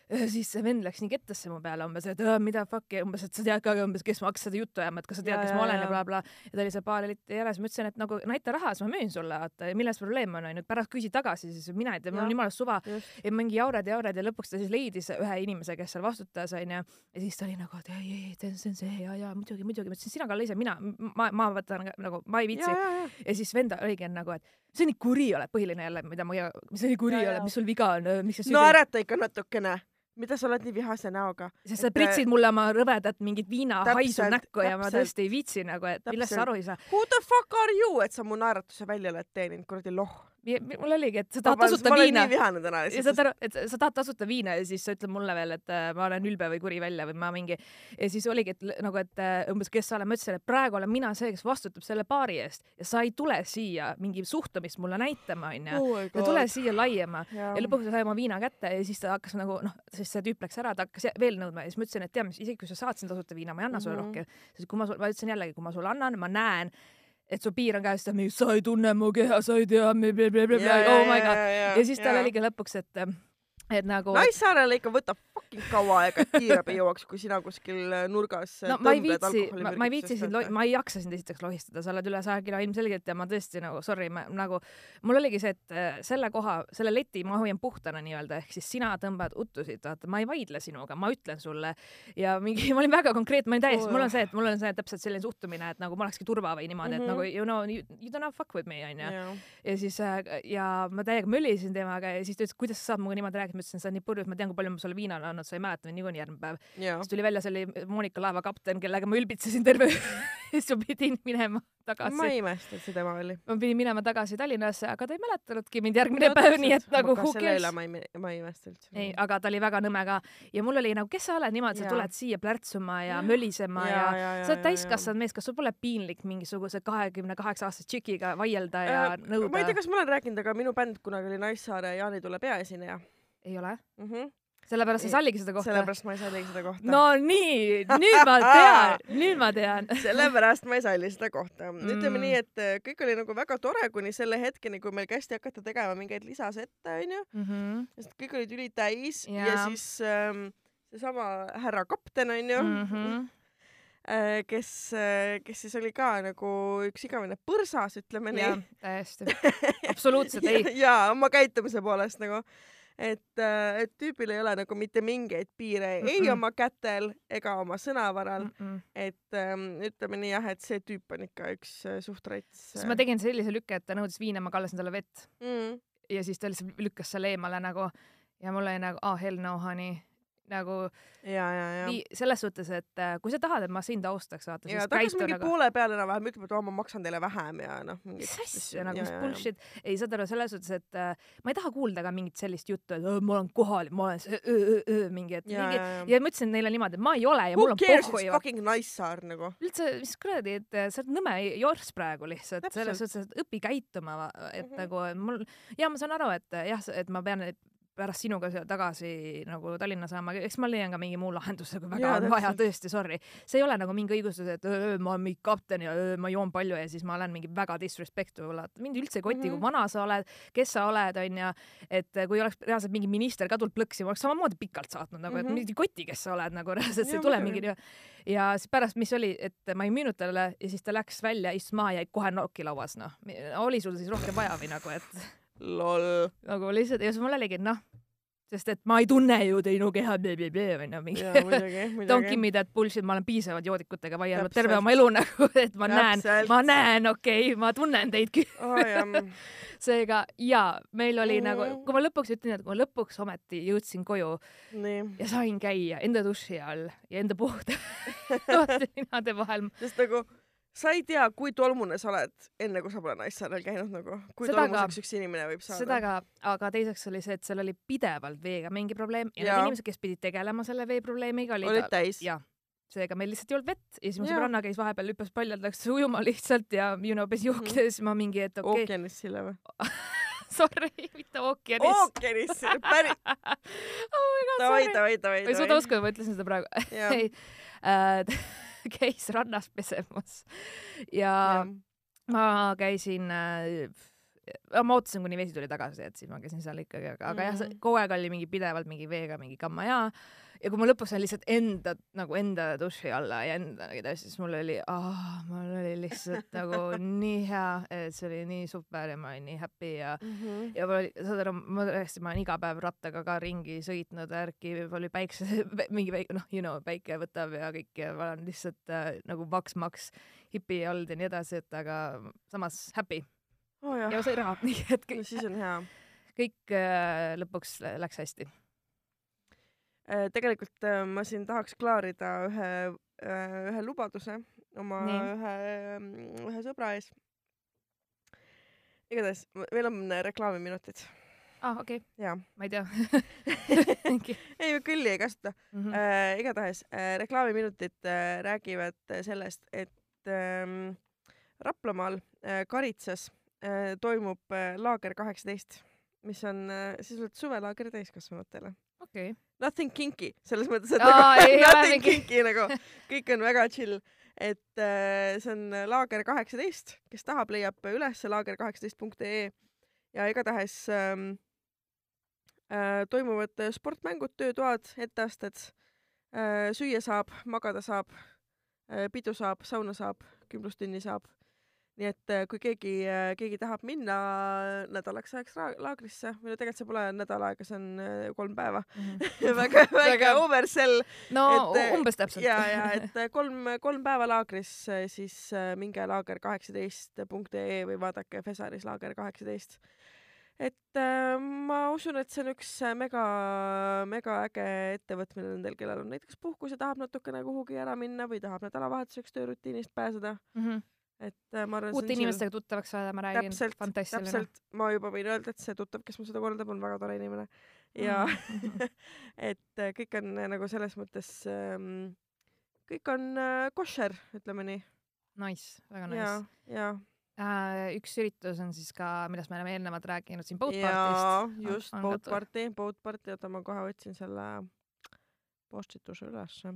siis see vend läks nii kettasse mu peale umbes, et "Aa, mida fuck'i umbes, et sa tead ka umbes, kes ma hakkas seda juttu ajama, et kas sa tead, Ja, kes ja, ma olen ja. ja blablabla bla.. ja ta oli seal baari litti ääres, ma ütlesin, et nagu näita raha, siis ma müün sulle, vaata, milles probleem on, onju, pärast küsi tagasi, siis mina ei tea, mul on jumala suva ja mingi jaurad ja jaurad ja lõpuks ta siis leidis ühe inimese, kes seal vastutas, onju. ja siis ta oli nagu, et ei, ei, see on see on see ja, ja muidugi, muidugi, ma ütlesin, sina Kalle ise, mina, ma, ma võtan nagu, ma ei ja, viitsi. ja, ja. ja siis vend oligi nagu, et see on nii kuri oled, põhiline jälle, mida ma, mis sa nii kuri Ja, ja. oled, mis sul viga on, miks sa no ärata ikka natukene. Mida sa oled nii vihase näoga? sest sa et, pritsid mulle oma rõvedat mingit viinahaisu näkku ja ma täpselt. tõesti ei viitsi nagu, et millest sa aru ei saa. Who the fuck are you, et sa mu naeratuse välja oled teeninud, kuradi loh. Mul oligi, et sa tahad tasuta ma olen viina. nii vihane täna ja saad aru, et sa tahad tasuta viina ja siis sa ütled mulle veel, et äh, ma olen ülbe või kuri välja või ma mingi ja siis oligi, et nagu, et äh, umbes, kes sa oled, ma ütlesin, et praegu olen mina see, kes vastutab selle baari eest ja sa ei tule siia mingi suhtumist mulle näitama, onju. oh sa tule siia laiema. Ja ja lõpuks sai oma viina kätte ja siis ta hakkas nagu noh, siis see tüüp läks ära, ta hakkas veel nõudma ja siis ma ütlesin, et tead mis, isegi kui sa saad siin tasuta viina, ma ei anna sulle Mhm. rohkem, sest kui ma ma ütlesin jällegi, kui ma sulle annan, ma näen, et su piir on käes, ta mingi sa ei tunne mu keha, sa ei tea, oh my god. ja siis tal oligi lõpuks, et, et nagu Naissaarele ikka võtab fucking kaua aega, et kiirabi jõuaks, kui sina kuskil nurgas no ma ei viitsi, ma, ma ei viitsi sind, ma ei jaksa sind esiteks lohistada, sa oled üle saja kilo ilmselgelt ja ma tõesti nagu sorry, ma nagu mul oligi see, et äh, selle koha, selle leti ma hoian puhtana nii-öelda, ehk siis sina tõmbad uttusid, vaata, ma ei vaidle sinuga, ma ütlen sulle ja mingi, ma olin väga konkreetne, ma olin täiesti, mul on see, et mul on see täpselt selline suhtumine, et nagu ma olekski turva või niimoodi mm, -hmm. Mhm. et nagu you know you, don't have fuck with me onju. Jaa. ja siis äh, ja ma täiega möllisin temaga ja siis ta ütles, kuidas sa saad minuga niimoodi rääkida, ma ütlesin, sa oled nii purjus, ma tean, kui palju ma sulle viina olen andnud, sa ei mäleta mind niikuinii järgmine päev. siis tuli välja, see oli Monika laeva kapten, kellega ma ülbitsesin terve öö. siis ma pidin minema tagasi ma ei imesta, et see tema oli. ma pidin minema tagasi Tallinnasse, aga ta ei mäletanudki mind järgmine päev, nii et nagu who cares ma ei, ma ei imesta üldse. ei, aga ta oli väga nõme ka ja mul oli nagu, kes sa oled niimoodi, sa tuled siia plärtsuma ja mölisema ja, ja, ja sa oled täiskasvanud mees, kas sul pole piinlik mingisuguse kahekümne kaheksa aastase tšikiga vaielda ja Äh, nõuda ma ei tea, kas ma olen rääkinud, aga minu bänd kunagi oli Naissaare Jaani Tule peaesineja ei ole? mm. -hmm. sellepärast sa ei salligi seda kohta? sellepärast ma ei salligi seda kohta. no nii, nüüd ma tean, nüüd ma tean. sellepärast ma ei salli seda kohta mm. ütleme Mm. nii, et äh, kõik oli nagu väga tore kuni selle hetkeni, kui meil kästi hakata tegema mingeid lisasette, onju. Mhm. sest kõik olid ülitäis ja, ja Jaa. siis ähm, seesama härra kapten onju mm. -hmm. kes äh,, kes siis oli ka nagu üks igavene põrsas, ütleme nii., täiesti. absoluutselt ei. ja oma käitumise poolest nagu, et, et tüübil ei ole nagu mitte mingeid piire mm -mm. ei oma kätel ega oma sõnavaral mm, Mm-mm. et ähm, ütleme nii jah, et see tüüp on ikka üks äh, suht rets. siis ma tegin sellise lükke, et ta nõudis viina, ma kallasin talle vett mm.. ja siis ta lihtsalt lükkas selle eemale nagu ja mul oli nagu ah hell no honey nagu ja, ja, ja. nii selles suhtes, et äh, kui sa tahad, et ma sind austaks, vaata siis käitu mingi nagu poole peale enam-vähem ütlema, et oo, ma maksan teile vähem ja noh. mis asja nagu, mis bullshit, ei saad aru selles suhtes, et äh, ma ei taha kuulda ka mingit sellist juttu, et "Öö, ma olen kohal, ma olen see öö, öö, öö, mingi, et ja, mingi ja, ja. ja ma ütlesin neile niimoodi, et ma ei ole ja Who mul on cares, pohhu it's ju. fucking Naissaar nagu. üldse, mis kuradi, et äh, sa oled nõme jorss praegu lihtsalt, selles suhtes, et õpi käituma, et Mhm. nagu mul ja ma saan aru, et äh, jah, et ma pean pärast sinuga tagasi nagu Tallinna saama, eks ma leian ka mingi muu lahenduse, kui väga Jaa, on vaja, täpselt. tõesti, sorry. see ei ole nagu mingi õigustus, et öö, ma olen mingi kapten ja öö, ma joon palju ja siis ma olen mingi väga disrespectful, et mind üldse ei koti mm, -hmm. Kui vana sa oled, kes sa oled, onju. et kui oleks reaalselt mingi minister ka tulnud plõksima, oleks samamoodi pikalt saatnud nagu, et Mhm. mind ei koti, kes sa oled nagu reaalselt, see Jaa, ei tule muidugi. mingi ja siis pärast, mis oli, et ma ei müünud talle ja siis ta läks välja, istus maha ja kohe nokilauas, noh. oli sul siis rohkem vaja või nagu, et lol. nagu lihtsalt ja siis mul oligi, et noh, sest et ma ei tunne ju teinu keha, onju, mingi don't give me that bullshit, ma olen piisavalt joodikutega vaielnud terve oma elu nagu, et ma näen Täpselt., ma näen, okei okay,, ma tunnen teid küll. jah, seega jaa, meil oli mm. Nagu, kui ma lõpuks ütlen, et kui ma lõpuks ometi jõudsin koju nii. ja sain käia enda duši all ja enda puhta ninade vahel, sest nagu sa ei tea, kui tolmune sa oled, enne kui sa pole Naissaarel käinud nagu. kui Seda ka- tolmuseks üks inimene võib saada. seda ka, aga teiseks oli see, et seal oli pidevalt veega mingi probleem ja, ja need inimesed, kes pidid tegelema selle veeprobleemiga, olid olid täis. jah, seega meil lihtsalt ei olnud vett ja siis mu sõbranna käis vahepeal hüppas paljalt, läks ujuma lihtsalt ja you know pesi jooki ja siis ma mingi, et okei okay,, ookeanis sille või? sorry, mitte ookeanis. ookeanis, päris. oh davai, davai, davai, ma ei suuda uskuda, ma ütlesin seda praegu. ei äh,, käis rannas pesemas ja ma käisin äh, ma ootasin, kuni vesi tuli tagasi, et siis ma käisin seal ikkagi, aga, aga jah, Mhm. kogu aeg oli mingi pidevalt mingi veega mingi kamma ja ja kui ma lõpuks sain lihtsalt enda nagu enda duši alla ja enda nagu siis mul oli mul oli lihtsalt nagu nii hea, et see oli nii super ja ma olin nii happy ja Mhm. ja mul oli, saad aru, ma tõesti, ma olen iga päev rattaga ka ringi sõitnud, värki, oli päikse, mingi väike, noh, you know, päike võtab ja kõik ja ma olen lihtsalt äh, nagu maks-maks hipi olnud ja nii edasi, et aga samas happy oo ja jah, sai raha, nii et no kõik, siis on hea. kõik äh, lõpuks läks hästi. Äh, tegelikult äh, ma siin tahaks klaarida ühe, ühe lubaduse oma Nii. ühe, ühe sõbra ees. igatahes, meil on reklaamiminutid aa ah,, okei okay., ma ei tea ei, külli ei kasuta mm. -hmm. äh,. igatahes äh, reklaamiminutid äh, räägivad äh, sellest, et ähm, Raplamaal äh, Karitsas äh, toimub äh, laager kaheksateist, mis on äh, sisuliselt suvelaager täiskasvanutele. okei, Nothing kinky, selles mõttes, et Aa, nagu ei nothing kinky nagu kõik on väga chill, et äh, see on laager kaheksateist, kes tahab, leiab üles laager kaheksateist punkt ee. Ja igatahes ähm, äh, toimuvad äh, sportmängud, töötoad, etteasted äh,, süüa saab, magada saab äh,, pidu saab, sauna saab, kümblustunni saab. Nii et äh, kui keegi äh,, keegi tahab minna nädalaks ajaks laagrisse või no tegelikult see pole nädal aega, see on äh, kolm päeva väga, väga Väga- oversell no et, umbes täpselt. ja, ja et kolm, kolm päeva laagris, siis minge laager kaheksateist punkt ee või vaadake Fesaris laager kaheksateist. et äh, ma usun, et see on üks mega, mega äge ettevõtmine nendel, kellel on näiteks puhkus ja tahab natukene kuhugi ära minna või tahab nädalavahetuseks töörutiinist pääseda. mm. -hmm. Et äh, ma arvan, uute inimestega tuttavaks saada, ma räägin. täpselt, täpselt, ma juba võin öelda, et see tuttav, kes mul seda korraldab, on väga tore inimene ja Mhm. et äh, kõik on äh, nagu selles mõttes ähm,, kõik on koššer, ütleme nii. Nice, väga ja nice., ja, äh, üks üritus on siis ka, millest me oleme eelnevalt rääkinud siin Boat ja Party'st. just Boat. Party, Boat Party, oota ma kohe otsin selle postituse ülesse.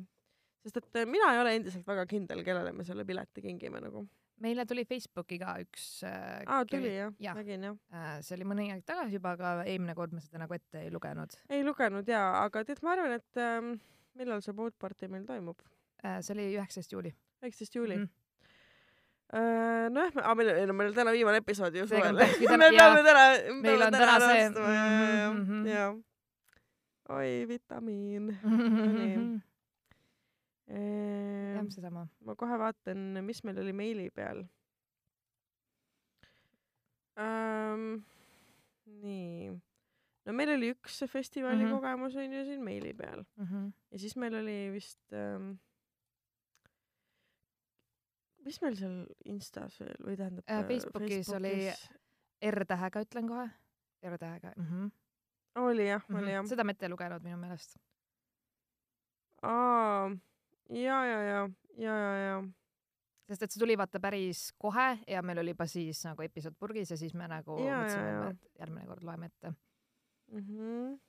sest et mina ei ole endiselt väga kindel, kellele me selle pileti kingime nagu. Meile tuli Facebooki ka üks äh, aa, tuli jah ja., nägin jah. äh, see oli mõni aeg tagasi juba, aga eelmine kord me seda nagu ette ei lugenud ei lugenud jaa, aga tead, ma arvan, et ähm, millal see Boat Party meil toimub? äh,. see oli üheksateist juuli. üheksateist juuli Mhm. mm.. nojah, aga meil, ei no meil on täna viimane episood ju suvel. me peame jaa. täna, Meil peame täna täna see- lavastama ja, ja, Mhm. ja, ja. oi, vitamiin. jah, seesama. ma kohe vaatan, mis meil oli meili peal ähm,. nii, no meil oli üks see festivali mm Mhm. -hmm. kogemus on ju siin meili peal Mhm. ja siis meil oli vist ähm, mis meil seal Instas veel või tähendab Äh, äh, Facebookis oli- R-tähega ütlen kohe. R-tähega mm. -hmm. oli jah, oli jah. seda me ette ei lugenud minu meelest. aa, ja, ja, ja, ja, ja, ja sest et see tuli vaata päris kohe ja meil oli juba siis nagu episood purgis ja siis me nagu Jaa, mõtlesime et järgmine kord loeme ette. mm. -hmm.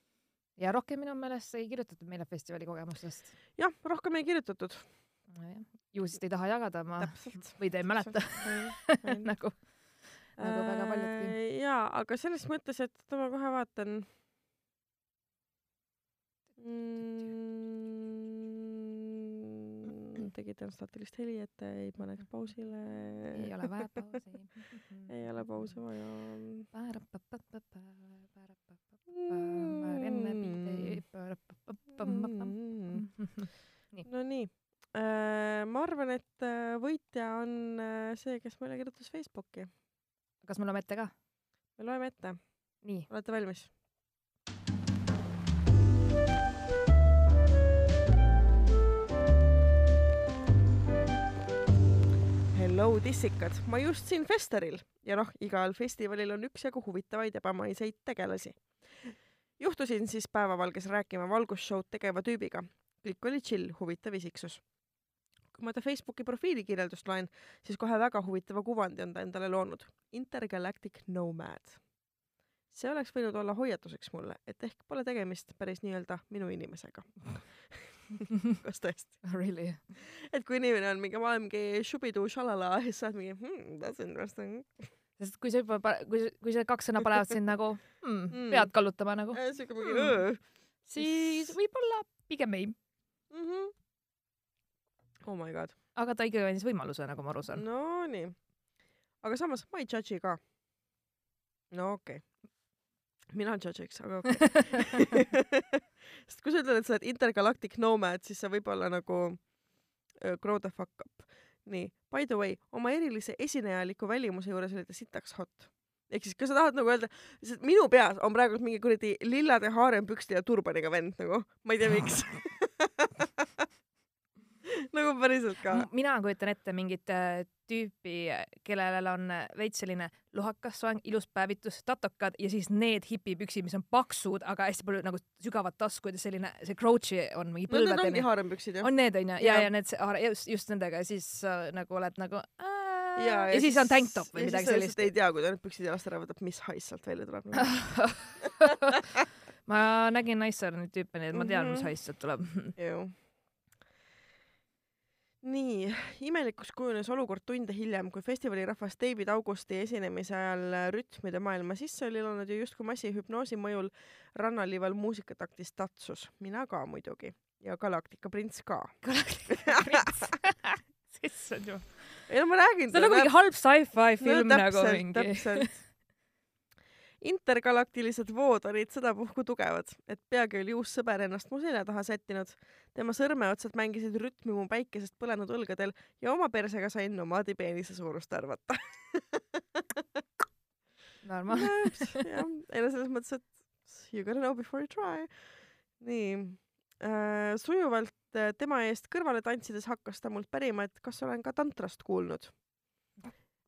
ja rohkem minu meelest ei kirjutatud meile festivali kogemustest. jah, rohkem ei kirjutatud. ju siis te ei taha jagada, ma Täpselt. või te ei mäleta nagu, nagu väga paljudki. Äh, jaa, aga selles mõttes, et oota, ma kohe vaatan mm,. Tegite staatilist heli, et ei paneks pausile. ei ole vaja pausi ei ole pausi vaja. Nonii, ma arvan, et võitja on see, kes meile kirjutas Facebooki. kas me loeme ette ka? me loeme ette. olete valmis? Hello tissikad, ma just siin Festeril ja noh, igal festivalil on üksjagu huvitavaid ebamaiseid tegelasi. juhtusin siis päevavalges rääkima valgusshow'd tegeva tüübiga. kõik oli chill, huvitav isiksus. kui ma ta Facebooki profiili kirjeldust loen, siis kohe väga huvitava kuvandi on ta endale loonud. Intergalactic Nomad. see oleks võinud olla hoiatuseks mulle, et ehk pole tegemist päris nii-öelda minu inimesega kas tõesti? Really? et kui inimene on mingi, ma olen mingi šubidu šalala ja siis sa oled mingi hmm, that's interesting. sest kui sa juba, kui, kui see kaks sõna panevad sind nagu hmm, mm. pead kallutama nagu. siuke mingi öö. siis võib-olla pigem ei mm. -hmm. Oh my god. aga ta ikkagi andis võimaluse, nagu ma aru saan. Nonii. aga samas ma ei judge'i ka. no okei okay mina judge'iks, aga okei okay. sest kui sa ütled, et sa oled intergalactic nomad, siis sa võib-olla nagu uh, grow the fuck up. nii, by the way, oma erilise esinejaliku välimuse juures olite sitaks hot. ehk siis, kas sa tahad nagu öelda, sest minu peas on praegu mingi kuradi lillade haarempükste ja turbaniga vend nagu, ma ei tea, miks nagu päriselt ka. mina kujutan ette mingit äh, tüüpi, kellel on veits selline lohakas soeng, ilus päevitus, tatokad ja siis need hipipüksid, mis on paksud, aga hästi palju nagu sügavad taskud ja selline, see crouch'i on mingi põlveteni no,. Need ongi haarempüksid ju. on need onju ja, ja need, just, just nendega ja siis äh, nagu oled nagu äh, ja, ja, ja siis on tanktop või midagi sellist. ei tea, kui ta need püksid jalast ära võtab, mis haiss sealt välja tuleb ma nägin Naissaare neid tüüpe, nii et ma tean mm, -hmm. mis haiss sealt tuleb nii, imelikuks kujunes olukord tunde hiljem, kui festivalirahvas David Augusti esinemise ajal rütmide maailma sisse oli elanud ja justkui massihüpnoosi mõjul rannaliival muusikataktis tatsus. mina ka muidugi ja Galactica prints ka. Galactica prints issand jumal. ei no ma räägin. see on nagu mingi halb sci-fi film no, täpselt, nagu mingi. täpselt intergalaktilised vood olid sedapuhku tugevad, et peagi oli uus sõber ennast mu selja taha sättinud. tema sõrmeotsad mängisid rütmi mu päikesest põlenud õlgadel ja oma persega sain nomaadi peenise suurust arvata Normal. jah, ei no selles mõttes, et you gotta know before you try. nii äh,, sujuvalt äh, tema eest kõrvale tantsides hakkas ta mult pärima, et kas olen ka tantrast kuulnud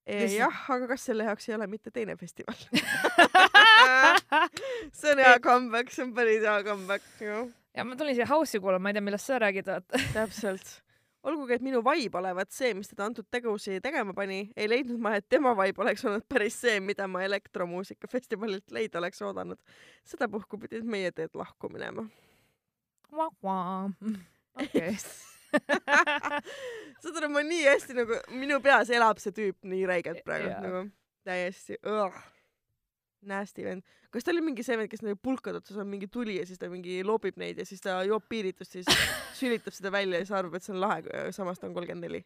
jah, aga kas selle jaoks ei ole mitte teine festival see on hea comeback, see on päris hea comeback ju. ja ma tulin siia house'i kuulama, ma ei tea, millest sa räägid, vaata. täpselt. olgugi, et minu vibe olevat see, mis teda antud tegevusi tegema pani, ei leidnud ma, et tema vibe oleks olnud päris see, mida ma elektromuusikafestivalilt leida oleks oodanud. sedapuhku pidid meie teed lahku minema. okei saad aru, ma nii hästi nagu, minu peas elab see tüüp nii räigelt praegu yeah. nagu täiesti õh, nasty vend. kas ta oli mingi see vend, kes nagu pulkade otsas on mingi tuli ja siis ta mingi loobib neid ja siis ta joob piiritust, siis sülitab seda välja ja siis arvab, et see on lahe, samas ta on kolmkümmend neli.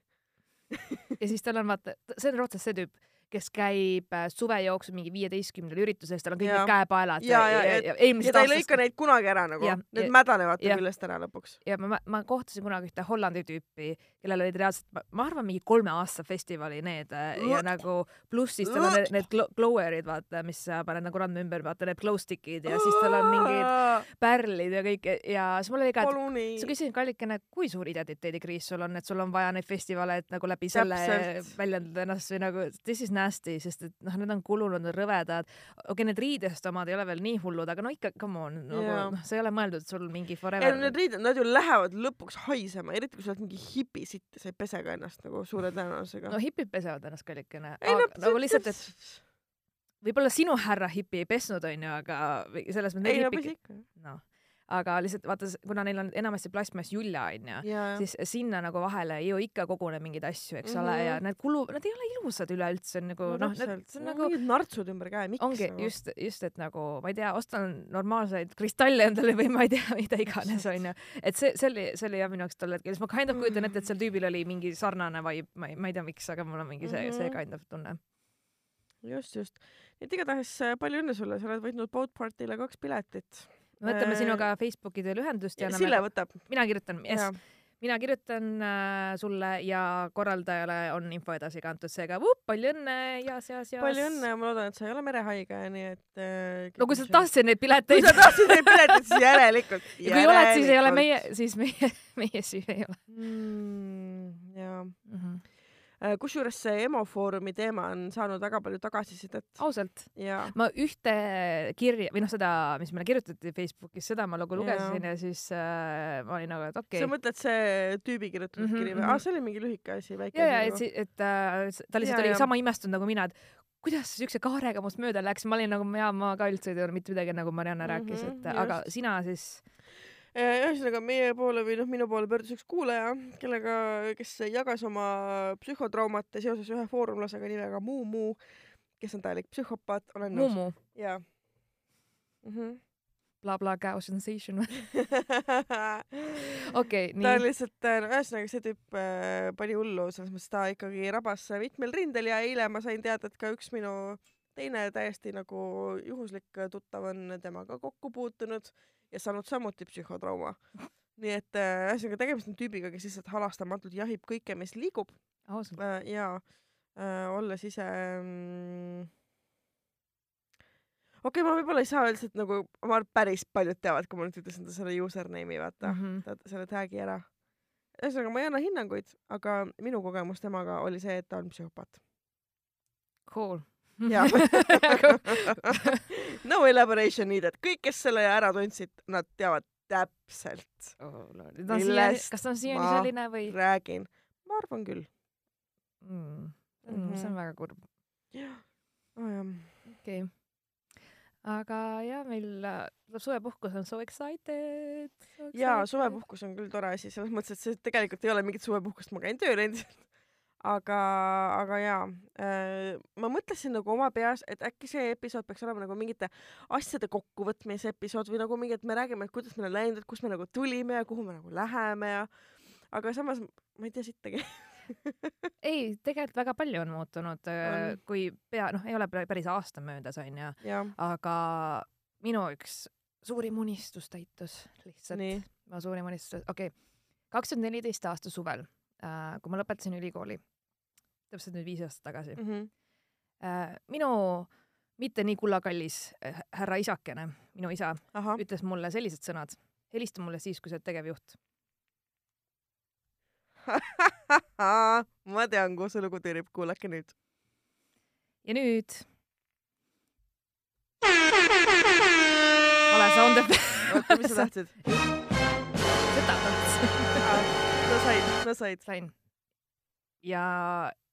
ja siis tal on vaata, see on Rootsas see tüüp kes käib äh, suve jooksul mingi viieteistkümnel üritusel, siis tal on kõik need käepaelad. ja, ja, ja, ja, ja ta ei lõika neid kunagi ära nagu, need mädanevad ta küljest ära lõpuks. ja ma, ma kohtasin kunagi ühte Hollandi tüüpi, kellel olid reaalselt, ma arvan, mingi kolme aasta festivali need äh, ja nagu pluss siis tal on need, need glower'id, vaata, mis sa paned nagu randme ümber, vaata need glow stick'id ja siis tal on mingid pärlid ja kõik ja siis mul oli ka, et sa küsisid kallikene, kui suur identiteedikriis sul on, et sul on vaja neid festivale, et nagu läbi selle väljendada ennast või nagu this is nasty, sest et noh, need on kulunud, need rõvedad. okei okay,, need riidest omad ei ole veel nii hullud, aga no ikka, come on, nagu noh, see ei ole mõeldud sul mingi forever. ei, need riided, nad ju lähevad lõpuks haisema, eriti kui sa oled mingi hipisitt ja sa ei pese ka ennast nagu suure tõenäosusega. no hipid pesevad ennast kallikene. nagu lihtsalt, et võib-olla sinu härra hipi ei pesnud, onju, aga selles mõttes. ei no pesi ikka. noh aga lihtsalt vaata, kuna neil on enamasti plastmassjulja onju, ja, siis sinna nagu vahele ju ikka koguneb mingeid asju, eks ole, Mhm. ja need kulu, nad ei ole ilusad üleüldse nagu noh, see on nagu mingid nartsud ümber käe, miks ongi nagu? just, just, et nagu ma ei tea, ostan normaalseid kristalle endale või ma ei tea, mida iganes onju. et see, see oli, see oli jah minu jaoks tol hetkel, siis ma kind of kujutan ette, et sel tüübil oli mingi sarnane vibe, ma ei, ma ei tea, miks, aga mul on mingi see, see Mhm. kind of tunne. just, just. et igatahes äh, palju õnne sulle, sa oled võitnud boat party'le kaks piletit. Me võtame Äh, sinuga Facebooki teel ühendust ja Sille anname, võtab. mina kirjutan, yes, mina kirjutan äh, sulle ja korraldajale on info edasi kantud, seega vup, palju õnne ja seas ja palju õnne ja ma loodan, et sa ei ole merehaige, nii et äh, no kui sa tahtsid neid kui pileteid sa tahtsid neid pileteid, siis järelikult. ja kui oled, siis ei ole meie, siis meie, meie süü ei ole mm,. jaa. mm. -hmm. Kusjuures see EMO Foorumi teema on saanud väga palju tagasisidet ausalt, ja ma ühte kirja või noh, seda, mis meile kirjutati Facebookis, seda ma nagu lugesin ja, ja siis äh, ma olin nagu, et okei sa okay.. mõtled see tüübi kirjutatud Mhm, kiri või? mhm. aa, see oli mingi lühike asi, väike ja, ja et, et äh, ta lihtsalt Jaa, oli jaa. sama imestunud nagu mina, et kuidas siukse kaarega must mööda läks, ma olin nagu, jaa, ma ka üldse ei teadnud mitte midagi, nagu Marianne Mhm, rääkis, et just. aga sina siis, Äh, ühesõnaga meie poole või noh, minu poole pöördus üks kuulaja, kellega, kes jagas oma psühhotraumat seoses ühe foorumlasega nimega Mumu, kes on täielik psühhopaat, olen nõus. Mumu, jaa mm. -hmm. blablabla cow sensation, okei, ta nii, lihtsalt, ühesõnaga see tüüp äh, pani hullu, selles mõttes ta ikkagi rabas mitmel rindel ja eile ma sain teada, et ka üks minu teine täiesti nagu juhuslik tuttav on temaga kokku puutunud ja saanud samuti psühhotrauma. nii et äh, ühesõnaga tegemist on tüübiga, kes lihtsalt halastamatult jahib kõike, mis liigub ausalt, äh, ja äh, olles ise mm, okei okay,, ma võib-olla ei saa et nagu ma arvan, päris paljud teavad, kui ma nüüd ütlesin ta selle username'i, vaata mm. -hmm. ta selle tag'i ära. ühesõnaga, ma ei anna hinnanguid, aga minu kogemus temaga oli see, et ta on psühhopaat. cool. jaa no elaboration needed, kõik, kes selle ära tundsid, nad teavad täpselt, oh, kas ta on siiani selline või räägin. ma arvan küll. mm.? Mm, see on väga kurb, nojah. okei okay.. aga jah, meil äh, suvepuhkus, on so excited, so excited. suvepuhkus on küll tore asi, selles mõttes, et see tegelikult ei ole mingit suvepuhkust, ma käin tööl endiselt. aga, aga jaa äh,, ma mõtlesin nagu oma peas, et äkki see episood peaks olema nagu mingite asjade kokkuvõtmise episood või nagu mingi, et me räägime, et kuidas meil on läinud, et kust me nagu tulime ja kuhu me nagu läheme ja aga samas ma ei tea sittagi. ei, tegelikult väga palju on muutunud, On. kui pea, noh, ei ole pä- päris aasta möödas, onju, aga minu üks suurim unistus täitus lihtsalt. ma suurim unistus, okei okay., kaks tuhat neliteist aasta suvel, kui ma lõpetasin ülikooli, täpselt nüüd viis aastat tagasi mm. -hmm. äh,, minu mitte nii kullakallis äh, härra isakene, minu isa, ütles mulle sellised sõnad, helista mulle siis, kui sa oled tegevjuht. ma tean, kuhu see lugu tüürib, kuulake nüüd. ja nüüd. vale sound effect. oota, mis sa tahtsid? no said, sain. ja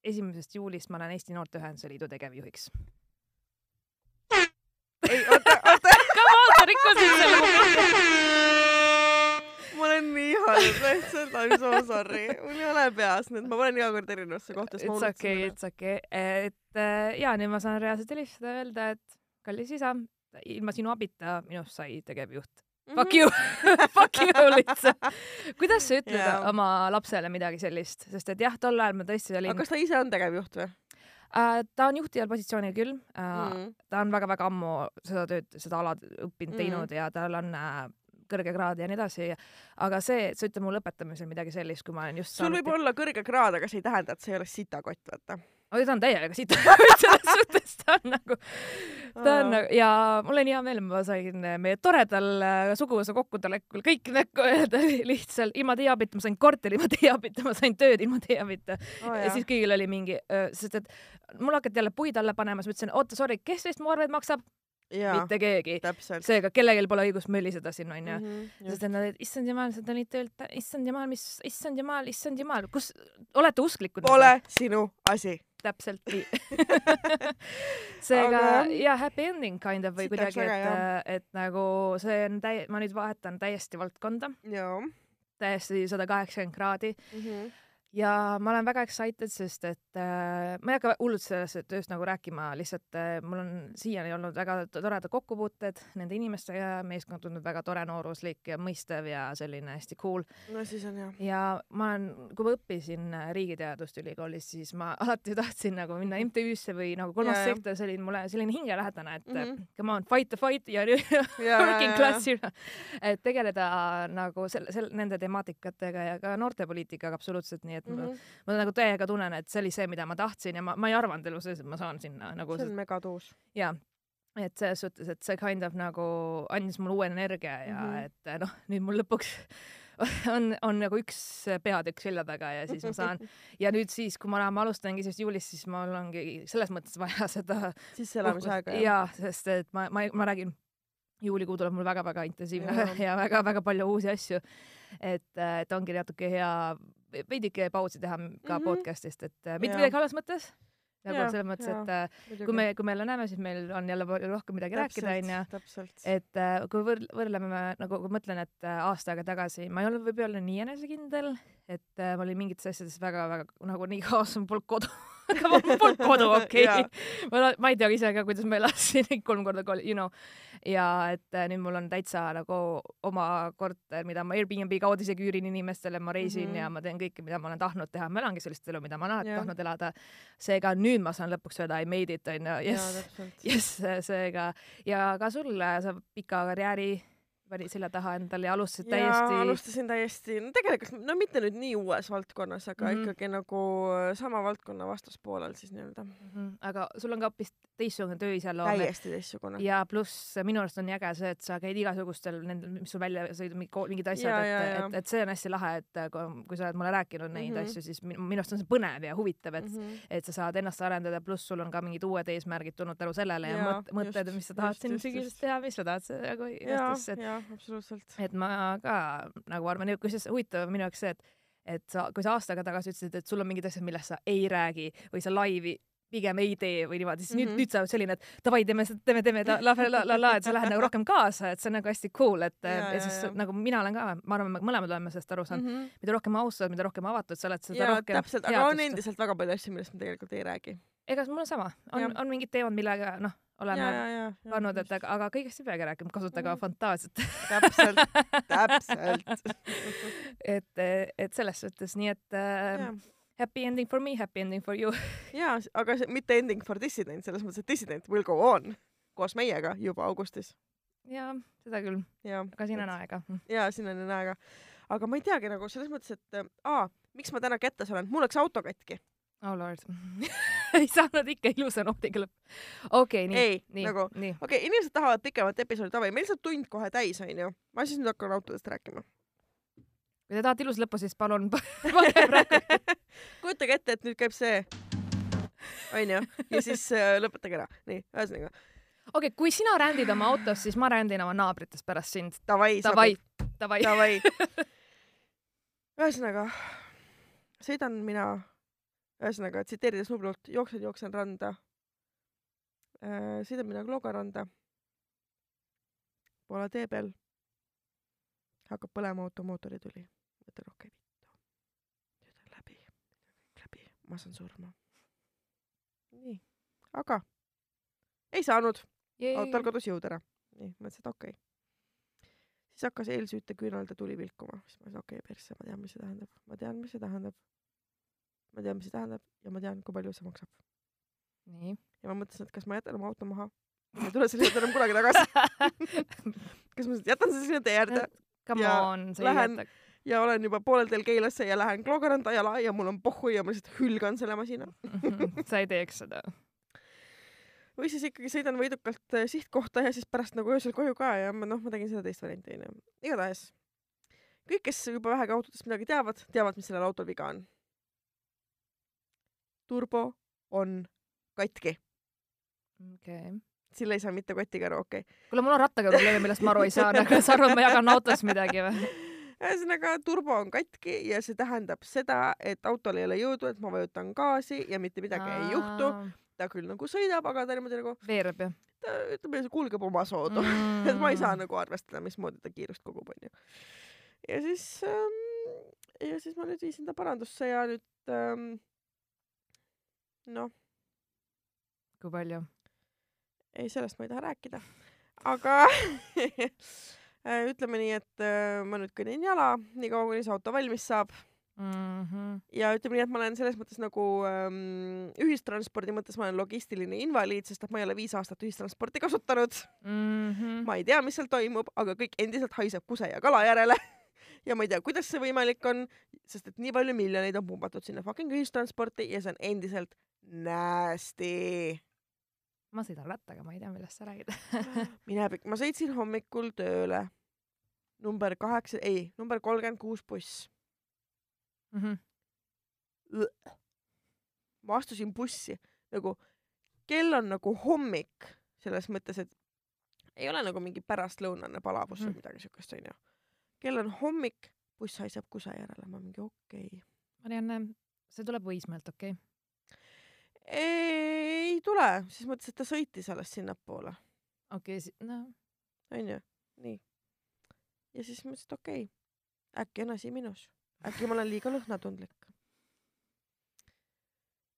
esimesest juulist ma olen Eesti Noorteühenduse Liidu tegevjuhiks. ei, oota, oota, Come on, sa rikkusid selle momendi. ma olen nii halb, lihtsalt I m so sorry, mul ei ole peas nüüd, ma panen iga kord erinevasse kohta, It's okay, unustasin it's okay. et äh, ja nüüd ma saan reaalselt helistada ja öelda, et kallis isa, ilma sinu abita minust sai tegevjuht. Fuck you, fuck you lihtsalt. kuidas sa ütled Jaa. oma lapsele midagi sellist, sest et jah, tol ajal ma tõesti olin aga, kas ta ise on tegevjuht või äh, ta on juhtival positsioonil küll mm.? ta on väga-väga ammu seda tööd, seda ala õppinud Mhm. teinud ja tal on äh, kõrge kraad ja nii edasi. aga see, sa ütled mu lõpetamisel midagi sellist, kui ma olen just sul võib olla kõrge kraad, aga see ei tähenda, et see ei ole sitakott, vaata. oi, ta on täiega siit selles suhtes, ta on nagu, ta on nagu ja mul on hea meel, ma sain meie toredal äh, suguvõsa kokkutulekul kõik näkku öelda lihtsalt ilma teie abita, ma sain korteri ilma teie abita, ma sain tööd ilma teie abita oh, ja siis kõigil oli mingi, sest et mul hakati jälle puid alla panema, siis ma ütlesin, oota, sorry, kes teist mu arveid maksab? jaa, mitte keegi. seega kellelgi pole õigust mölliseda siin onju. Mhm, sest et nad olid, issand jumal, sa tulid töölt, issand jumal, mis, issand jumal, issand jumal, kus olete usklikud? Pole sinu asi. Täpselt nii. seega Aga- ja happy ending kind of või Siit oleks kuidagi, et, et nagu see on täi-, ma nüüd vahetan täiesti valdkonda, täiesti sada kaheksakümmend kraadi mm. -hmm. Ja ma olen väga excited, sest et äh, ma ei hakka hullult sellest tööst nagu rääkima, lihtsalt äh, mul on siiani olnud väga to- toredad kokkupuuted nende inimestega, meeskond tundub väga tore, nooruslik ja mõistev ja selline hästi cool. no siis on hea. ja ma olen, kui ma õppisin äh, riigiteadust ülikoolis, siis ma alati tahtsin nagu minna MTÜ-sse või nagu kolmas jah. sektor, see oli mulle selline hingelähedane, et mm. -hmm. come on, fight the fight ja working class, et tegeleda nagu selle, selle, nende temaatikatega ja ka noortepoliitikaga absoluutselt, nii et mm -hmm. -hmm. ma nagu täiega tunnen, et see oli see, mida ma tahtsin ja ma, ma ei arvanud elu sees, et ma saan sinna nagu see on megatuus. ja et selles suhtes, et see kind of nagu andis mulle uue energia ja mm. -hmm. et noh, nüüd mul lõpuks on, on nagu üks peatükk selja taga ja siis ma saan ja nüüd siis, kui ma, ma alustangi siis juulist, siis mul ongi selles mõttes vaja seda sisseelamisaega jah? ja sest et ma, ma, ma räägin, juulikuu tuleb mul väga-väga intensiivne ja, Jaa. ja väga-väga palju uusi asju. et, et ongi natuke hea veidike pausi teha ka mm. -hmm. podcast'ist, et äh, mitte midagi halvas mõttes. nagu selles mõttes, et äh, kui me, kui me jälle näeme, siis meil on jälle rohkem midagi rääkida, onju. täpselt. et äh, kui võr-, võrdleme nagu, kui mõtlen, et aasta aega tagasi ma ei olnud võib-olla nii enesekindel, et ma olin mingites asjades väga-väga nagu nii kaas, mul polnud kodu mul polnud kodu, okei ma, ma ei tea ise ka, kuidas ma elasin kolm korda kooli, you know. ja et äh, nüüd mul on täitsa nagu oma korter, mida ma Airbnb kaudu isegi üürin inimestele, ma reisin mm. -hmm. ja ma teen kõike, mida ma olen tahtnud teha, ma elangi sellist elu, mida ma olen Jah. tahtnud elada. seega nüüd ma saan lõpuks öelda I made it onju, jess, jess, seega ja ka sul, sa pika karjääri panid selja taha endale ja alustasid jaa, täiesti. alustasin täiesti, no tegelikult, no mitte nüüd nii uues valdkonnas, aga mm. -hmm. ikkagi nagu sama valdkonna vastaspoolel siis nii-öelda. aga sul on ka hoopis teistsugune tööiseloom. täiesti teistsugune. ja pluss minu arust on äge see, et sa käid igasugustel nendel, mis sul välja sõidab, mingid asjad, et et, et see on hästi lahe, et äh, kui, kui sa oled mulle rääkinud neid mm. -hmm. asju, siis min- minu arust on see põnev ja huvitav, et mm, -hmm. -hmm. et sa saad ennast arendada, pluss sul on ka mingid uued eesmärgid tulnud tänu sellele ja, ja mõt-, mõtted, mis sa tahad siin sügisest teha, mis sa tahad nagu Eestis, et, jaa, absoluutselt. et ma ka nagu arvan, kusjuures huvitav minu jaoks see, et et sa, kui sa aasta aega tagasi ütlesid, et sul on mingid asjad, millest sa ei räägi või sa laivi pigem ei tee või niimoodi, siis mm -hmm. Mhm. nüüd, nüüd sa oled selline, et davai, teeme, teeme, teeme la la la la et sa lähed nagu rohkem kaasa, et see on nagu hästi cool, et ja, Jaa, ja siis jaa. nagu mina olen ka, ma arvan, me mõlemad oleme sellest aru saanud mm. -hmm. mida rohkem austad, mida rohkem avatud sa oled, seda jaa, rohkem täpselt, aga on endiselt väga palju asju, millest me tegelikult ei räägi. ega mul on sama, on on mingid teemad, millega noh, oleme ja, ja, ja. pannud, et aga, aga kõigest ei peagi rääkima, kasutage Mhm. mm. fantaasiat täpselt, täpselt. et, et selles suhtes, nii et äh, happy ending for me, happy ending for you. jaa, aga see mitte ending for dissident, selles mõttes, et dissident will go on koos meiega juba augustis. ja seda küll, aga siin on aega. jaa, siin on aega. aga ma ei teagi nagu selles mõttes, et aa, miks ma täna kätes olen, mul läks auto katki. oh lord ei saanud ikka ilusa noodiga lõpp. okei okay,, nii ei, nagu, okei okay,, inimesed tahavad pikemat episoodi, davai, meil saab tund kohe täis, onju. ma siis nüüd hakkan autodest rääkima. kui te tahate ilusat lõppu, siis palun pange praegu. kujutage ette, et nüüd käib see, onju, ja siis äh, lõpetage ära. nii, ühesõnaga, okei okay,, kui sina rändid oma autos, siis ma rändin oma naabritest pärast sind. Davai, davai. davai. ühesõnaga, sõidan mina, ühesõnaga tsiteerides Nublut, jooksen, jooksen randa. sõidan mina Klooga randa. Poola tee peal hakkab põlema auto mootorituli. mõtlen, okei okay, vittu. nüüd on läbi, kõik läbi, ma saan surma. nii, aga ei saanud autol kadus jõud ära. nii, mõtlesin, et okei okay.. siis hakkas eelsüüte küünalde tuli vilkuma, siis ma ütlesin okei okay,, persse, ma tean, mis see tähendab, ma tean, mis see tähendab. Ma tean, mis see tähendab ja ma tean, kui palju see maksab. nii. ja ma mõtlesin, et kas ma jätan oma auto maha. ma ei tule selle juurde enam kunagi tagasi. kas ma jätan selle sinna tee äärde Come on, sa ei jäta. ja olen juba poolel teel Keilasse ja lähen Kloogaranda jala ja mul on pohhu ja ma lihtsalt hülgan selle masina. sa ei teeks seda. või siis ikkagi sõidan võidukalt äh, sihtkohta ja siis pärast nagu öösel koju ka ja ma noh, ma tegin seda teist varianti onju. igatahes kõik, kes juba vähegi autodest midagi teavad, teavad, mis sellel autol viga on. Turbo on katki, okei. sille ei saa mitte kotiga okei okay.. kuule, mul on rattaga probleeme, millest ma aru ei saa, aga sa arvad, ma jagan autos midagi või? ühesõnaga turbo on katki ja see tähendab seda, et autol ei ole jõudu, et ma vajutan gaasi ja mitte midagi ei juhtu. ta küll nagu sõidab, aga ta niimoodi nagu, veereb ju ta ütleme, kulgeb omasoodu mm. mm. et ma ei saa. nagu arvestada, mismoodi ta kiirust kogub, onju. ja siis ähm,, ja siis ma nüüd viisin ta parandusse ja nüüd ähm, noh, kui palju? ei, sellest ma ei taha rääkida. aga äh, ütleme nii, et äh, ma nüüd kõnnin jala, niikaua kuni see auto valmis saab Mhm. ja ütleme nii, et ma olen selles mõttes nagu ähm, ühistranspordi mõttes ma olen logistiline invaliid, sest et ma ei ole viis aastat ühistransporti kasutanud. Mhm. ma ei tea, mis seal toimub, aga kõik endiselt haiseb kuse ja kala järele. ja ma ei tea, kuidas see võimalik on, sest et nii palju miljoneid on pumbatud sinna fucking ühistransporti ja see on endiselt nasty. ma sõidan rattaga, ma ei tea, millest sa räägid. mine pikk, ma sõitsin hommikul tööle number kaheksa, ei, number kolmkümmend kuus buss. Mhm. ma astusin bussi nagu kell on nagu hommik selles mõttes, et ei ole nagu mingi pärastlõunane palavus või Mhm. midagi siukest onju. kell on hommik, buss haiseb kuse järele, ma mingi okei okay.. Marianne, see tuleb Õismäelt, okei okay?? Ei tule, siis mõtles, et ta sõitis alles sinnapoole, okei okay,, no onju, nii. ja siis mõtlesin, et okei okay., äkki on asi minus, äkki ma olen liiga lõhnatundlik.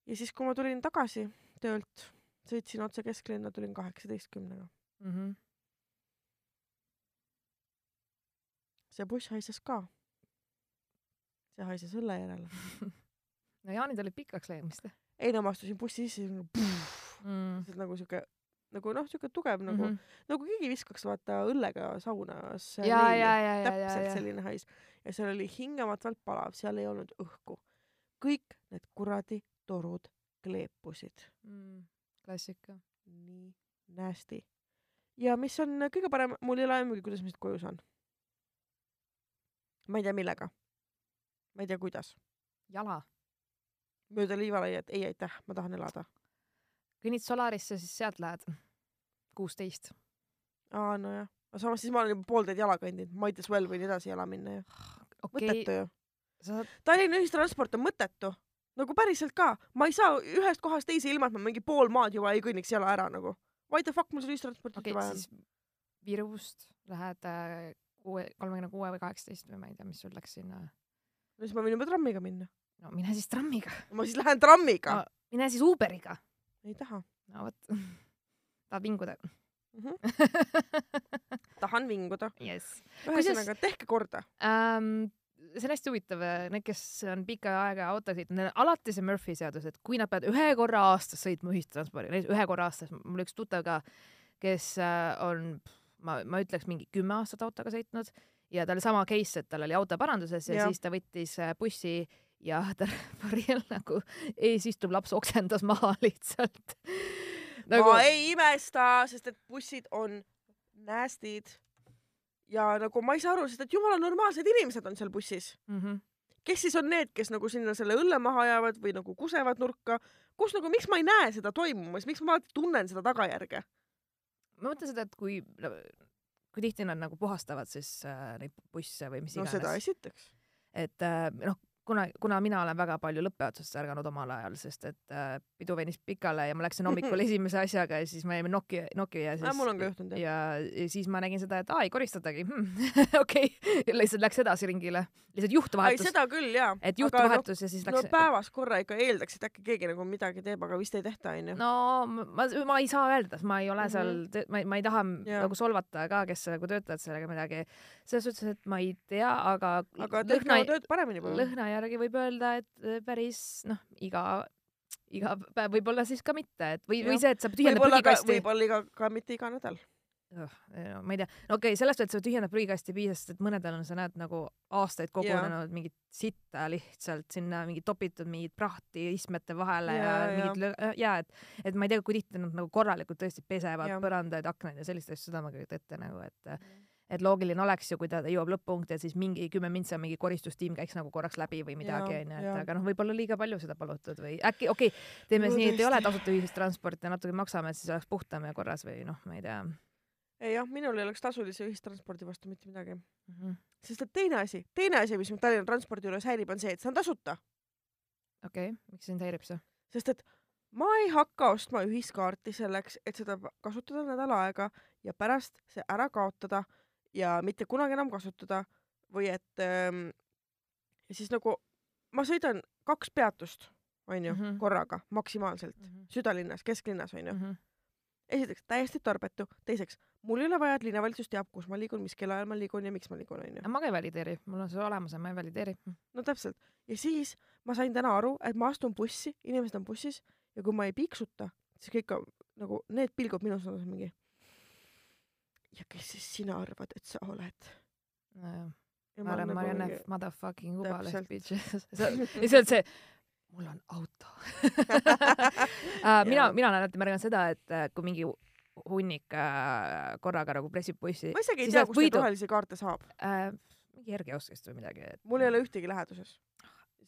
ja siis, kui ma tulin tagasi töölt, sõitsin otse kesklinna, tulin kaheksateistkümnega. mm. -hmm. see buss haises ka. see haises õlle järele. no jaanid olid pikaks läinud vist ei no ma astusin bussi sisse ja nagu, mm.. see nagu siuke nagu noh, siuke tugev nagu mm, -hmm. nagu keegi viskaks vaata õllega saunas täpselt ja, selline hais ja seal oli hingamatult palav, seal ei olnud õhku. kõik need kuradi torud kleepusid. mm.. klassika. nii nasty. ja mis on kõige parem, mul ei ole aimugi, kuidas ma siit koju saan. ma ei tea, millega. ma ei tea, kuidas. jala. Mööda liivalaiet, ei aitäh, ma tahan elada. kõnnid Solarisse, siis sealt lähed. kuusteist. aa, nojah. aga samas siis ma olen juba pool teed jala kõndinud, might as well võin edasi jala minna ju. okei mõttetu ju. sa Tallinna ühistransport on mõttetu. nagu päriselt ka. ma ei saa ühest kohast teise ilma, et ma mingi pool maad juba ei kõnniks jala ära nagu. Why the fuck mul seda ühistransporti okei okay, vaja okay,, on? siis Virust lähed äh, kuue, kolmekümne kuue või kaheksateist või ma ei tea, mis sul läks sinna. no siis ma võin juba trammiga minna. No mine siis trammiga, ma siis lähen trammiga No. mine siis Uberiga. ei taha no vot, tahad vinguda mm. -hmm. tahan vinguda. Jess. ühesõnaga, tehke korda. ähm,. see on hästi huvitav, need, kes on pikka aega autoga sõitnud, neil on alati see Murphy seadus, et kui nad peavad ühe korra aastas sõitma ühistranspordiga, näiteks ühe korra aastas, mul üks tuttav ka, kes äh, on, ma, ma ütleks mingi kümme aastat autoga sõitnud ja tal sama case, et tal oli auto paranduses ja, ja siis ta võttis äh, bussi ja ta varjel nagu ees istuv laps oksendas maha lihtsalt nagu.... ma ei imesta, sest et bussid on nasty'd. ja nagu ma ei saa aru, sest et jumala normaalsed inimesed on seal bussis. mm. -hmm. kes siis on need, kes nagu sinna selle õlle maha jäävad või nagu kusevad nurka, kus nagu, miks ma ei näe seda toimumas, miks ma tunnen seda tagajärge? ma mõtlen seda, et kui, kui tihti nad nagu puhastavad siis äh, neid busse või mis no iganes seda. esiteks. et äh, noh, kuna, kuna mina olen väga palju lõppeotsast ärganud omal ajal, sest et äh, pidu venis pikale ja ma läksin hommikul esimese asjaga ja siis me jäime Nokia, Nokia ja siis mul on ka juhtunud jah. ja, ja siis ma nägin seda, et aa ei koristatagi hm. okei, lihtsalt läks edasi ringile, lihtsalt juhtvahetus, seda küll jaa. et juhtvahetus ja siis no, läks no päevas korra ikka eeldaks, et äkki keegi nagu midagi teeb, aga vist ei tehta onju. no ma, ma ei saa öelda, ma ei ole Mhm. seal mm, -hmm. ma, ma ei taha Jaa. nagu solvata ka, kes nagu töötavad sellega midagi. selles suhtes, et ma ei tea, aga, aga tehke oma, tööd paremini palun. lõhna järgi võib öelda, et äh, päris noh, iga, iga päev võib-olla siis ka mitte, et või, või see, et sa tühjendad prügikasti. võib-olla iga, ka mitte iga nädal. no, ma ei tea, no okei okay,, sellest, et sa tühjendad prügikasti piisas, et mõnedel on, sa näed nagu aastaid kogunenud mingit sitta lihtsalt sinna mingit topitud mingit prahti istmete vahele ja, Jaa, ja mingit ja et, et ma ei tea, kui tihti nad nagu korralikult tõesti pesevad Jah. põrandaid, aknaid ja sellist asja, seda ma kujutan ette nagu, et et loogiline oleks ju, kui ta jõuab lõpp-punkti, et siis mingi kümme mintsa mingi koristustiim käiks nagu korraks läbi või midagi onju, et aga noh, võib-olla liiga palju seda palutud või äkki okei okay,, teeme No siis nii, et ei ole tasuta ühistransport ja natuke maksame, siis oleks puhtam ja korras või noh, ma ei tea ei jah, minul ei oleks tasulise ühistranspordi vastu mitte midagi. mm. -hmm. sest et teine asi, teine asi, mis mind Tallinna transpordi juures häirib, on see, et see on tasuta. okei okay,, miks sind häirib see? sest et ma ei hakka ostma ühiskaarti selleks, et seda kasutada nädal aega ja pärast see ära kaotada ja mitte kunagi enam kasutada või et ähm, siis nagu ma sõidan kaks peatust, onju mm, Mhm. -hmm. korraga maksimaalselt südalinnas, kesklinnas onju mm. Mhm. -hmm. esiteks täiesti tarbetu, teiseks mul ei ole vaja, et linnavalitsus teab, kus ma liigun, mis kellaajal ma liigun ja miks ma liigun onju. ma ka ei valideeri, mul on see olemas ja ma ei valideeri. no täpselt ja siis ma sain täna aru, et ma astun bussi, inimesed on bussis ja kui ma ei piiksuta, siis kõik on nagu need pilgud minus on mingi. Ja kes siis sina arvad, et sa oled? Ja ma olen nagu Marianne mingi- motherfucking Ubaleht Täpselt. bitches. ja see mul on auto mina mina olen alati märganud seda, et äh, kui mingi hunnik uh, korraga nagu pressib bussi ma isegi ei tea, kust neid rohelisi kaarte saab. uh,, mingi Järgioskist või midagi. mul ei ole ühtegi läheduses.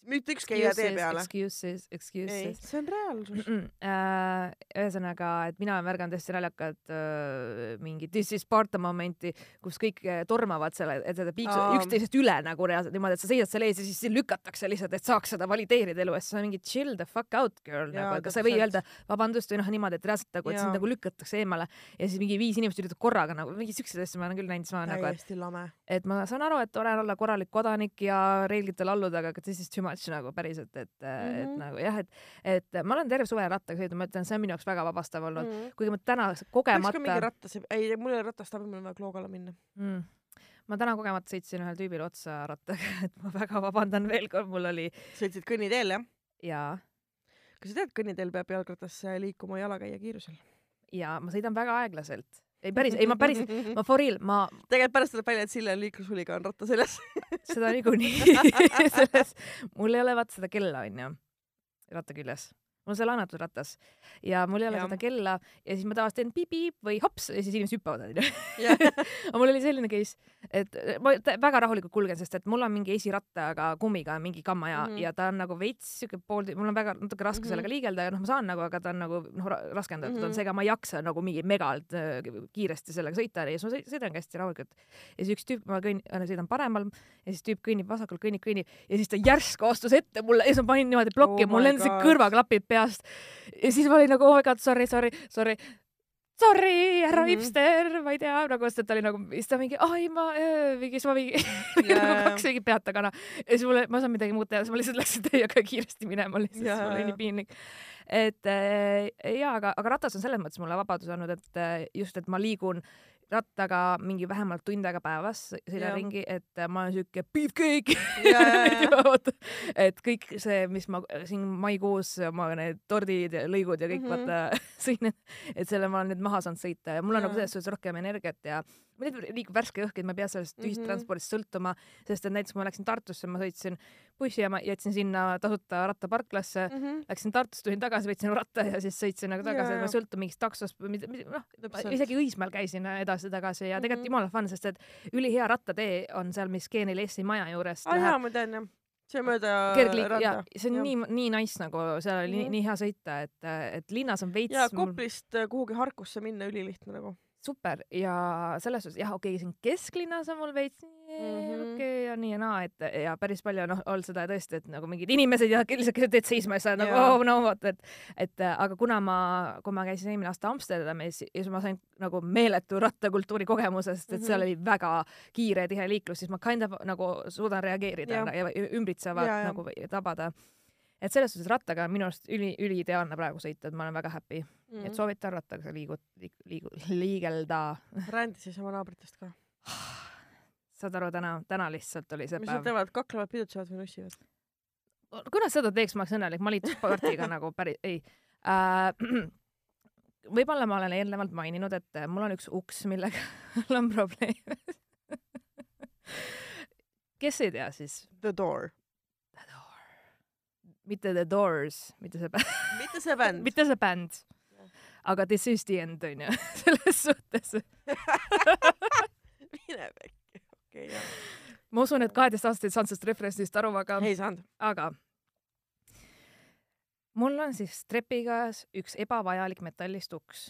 Mitte ükski ei jää tee peale. Excuses, excuses. see on reaalsus. Äh, ühesõnaga, et mina olen märganud hästi naljakat äh, mingit This is Sparta momenti, kus kõik äh, tormavad selle, et seda piiksu Aa. üksteisest üle nagu reaalselt niimoodi, et sa seisad seal ees ja siis lükatakse lihtsalt, et saaks seda valideerida elu eest. sa mingi chill the fuck out girl Jaa, nagu, et kas sa ei või öelda vabandust või noh, niimoodi, et reaalselt nagu, et sind nagu lükatakse eemale ja siis mingi viis inimest üritavad korraga nagu mingi siukseid asju ma olen küll näinud, siis ma nagu, et et ma saan aru, et tore on olla korralik kodanik ja reeglitele alluda, aga this is much nagu päriselt, et mm, -hmm. et Mhm. nagu jah, et, et ma olen terve suve rattaga sõitnud, ma ütlen, see on minu jaoks väga vabastav olnud mm, Mm. -hmm. kuigi ma täna peaks ka mingi kogemata, rattas, ei, mul ei ole ratast abi, mul on vaja Kloogale minna. mm, ma täna kogemata sõitsin ühele tüübile otsa rattaga, et ma väga vabandan veel kord, mul oli sõitsid kõnniteel, jah? ja, kas sa tead, kõnniteel peab jalgratas liikuma jalakäija kiirusel? ja ma sõidan väga aeglaselt. Ei päris, ei ma päris, ma for real, ma tegelikult pärast tuleb välja, et Sille on liiklushuligaan ratta seljas. seda niikuinii selles, mul ei ole vaata seda kella onju, ratta küljes. Mul on see laenatud ratas ja mul ei ole Jah. seda kella ja siis ma tavaliselt teen piip-piip või hops ja siis inimesed hüppavad onju. aga mul oli selline case, et ma tä- väga rahulikult kulgen, sest et mul on mingi esirattaga kummiga mingi kamma ja mm, Mhm. -hmm. ja ta on nagu veits siuke pool, mul on väga natuke raske mm -hmm. Mhm. sellega liigelda ja noh, ma saan nagu, aga ta on nagu noh, raskendatud mm, Mhm. -hmm. seega ma ei jaksa nagu mingi megalt äh, kiiresti sellega sõita ja siis ma sõi- sõidangi hästi rahulikult. ja siis üks tüüp, ma kõnn-, sõidan paremal ja siis tüüp kõnnib vasakul, kõnnib, kõnnib ja siis ta järsku astus ette mulle ja siis ma panin niimoodi plokki Oh oh, mul lendasid kõrvaklapid peast ja siis ma olin nagu oh my god, sorry, sorry, sorry sorry, härra mm. -hmm. hipster, ma ei tea, nagu sest ta oli nagu, siis ta mingi, ai ma, mingi, siis ma mingi Jaa, nagu kaks mingi peatakana ja siis mulle, ma ei saanud midagi muud teha, siis ma lihtsalt läksin täiega kiiresti minema lihtsalt, Jaa, siis mul oli nii piinlik. et äh, jaa, aga, aga ratas on selles mõttes mulle vabaduse andnud, et äh, just, et ma liigun rattaga mingi vähemalt tund aega päevas, sõidan Jaa. ringi, et ma olen siuke beefcake. Et kõik see, mis ma siin maikuus oma need tordid ja lõigud ja kõik mm. -hmm. vaata sõin, et selle ma olen nüüd maha saanud sõita ja mul on Jaa. nagu selles suhtes rohkem energiat ja mul nüüd liigub värske õhk, et ma ei pea sellest Mhm. ühistranspordist sõltuma, sest et näiteks ma läksin Tartusse, ma sõitsin bussi ja ma jätsin sinna tasuta rattaparklasse mm. -hmm. läksin Tartust, tulin tagasi, võtsin ratta ja siis sõitsin nagu tagasi, et ma ei sõltu mingist taksost noh, isegi Õismäel käisin edasi-tagasi ja tegelikult Mhm. jumala fun, sest et ülihea rattatee on seal Miskeeni Lessi maja juurest aa jaa, ma tean jah. see mööda kergliik ja see on Jah. nii, nii nice nagu seal oli nii, Mhm. nii hea sõita, et, et linnas on veits ja Koplist äh, kuhugi Harkusse minna ülilihtne nagu. Super ja selles suhtes jah, okei okay,, siin kesklinnas on mul veits Mhm. okei okay, ja nii ja naa, et ja päris palju noh, olnud seda tõesti, et nagu mingid inimesed ja lihtsalt teed seisma ja sa nagu oh no vot, et et aga kuna ma, kui ma käisin eelmine aasta Amsterdamis ja siis ma sain nagu meeletu rattakultuuri kogemuse, sest et Mhm. seal oli väga kiire tihe liiklus, siis ma kind of nagu suudan reageerida ja, ja jah. nagu tabada et selles suhtes rattaga on minu arust üli, üliideaalne praegu sõita, et ma olen väga happy mm., Mhm. et soovitan rattaga liigut-, liig-, liigu-, liigelda. rändi siis oma naabritest ka. saad aru, täna, täna lihtsalt oli see mis nad päev. teevad, kaklevad, pidutsevad või nussivad? kui nad seda teeks, ma oleks õnnelik, ma liitlasspordiga nagu päris, ei äh. võib-olla ma olen eelnevalt maininud, et mul on üks uks, millega mul on probleem. kes ei tea siis? The Door. Mitte The Doors, mitte see bänd, mitte see bänd. mitte see bänd aga This is the end onju, selles suhtes mine pekki, okei jah. ma usun, et kaheteistaastased ei saanud sellest referentsist aru, aga, ei saanud. aga mul on siis trepikäes üks ebavajalik metallist uks,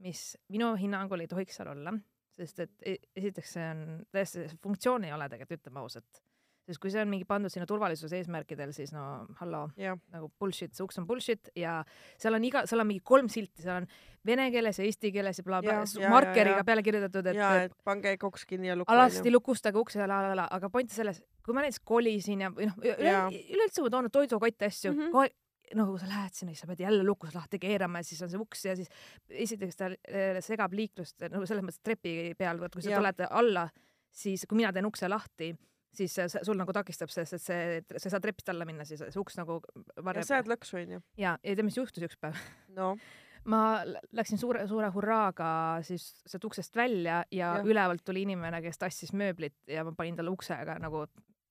mis minu hinnangul ei tohiks seal olla, sest et e- esiteks see on täiesti, funktsioon ei ole tegelikult, ütleme ausalt. Sest kui see on mingi pandud sinna turvalisuse eesmärkidel, siis no hallo, nagu bullshit, see uks on bullshit ja seal on iga, seal on mingi kolm silti, seal on vene keeles ja eesti keeles ja blablabla bla, markeriga peale kirjutatud, et, et pange koks kinni ja lukku. alasti lukustage ukse ja la la la, aga point selles, kui ma näiteks kolisin ja või noh, üleüldse ma toon toidukotte asju mm, -hmm. noh, kui sa lähed sinna, siis sa pead jälle lukus lahti keerama ja siis on see uks ja siis esiteks ta äh, segab liiklust nagu selles mõttes trepi peal, kui sa ja. tuled alla, siis kui mina teen ukse lahti, siis sul nagu takistab see, sest see, sa ei saa trepist alla minna, siis see uks nagu varjab. sa jääd lõksu, onju. ja, ja tead, mis juhtus üks päev no.? ma läksin suure, suure hurraaga siis sealt uksest välja ja, ja ülevalt tuli inimene, kes tassis mööblit ja ma panin talle ukse aga nagu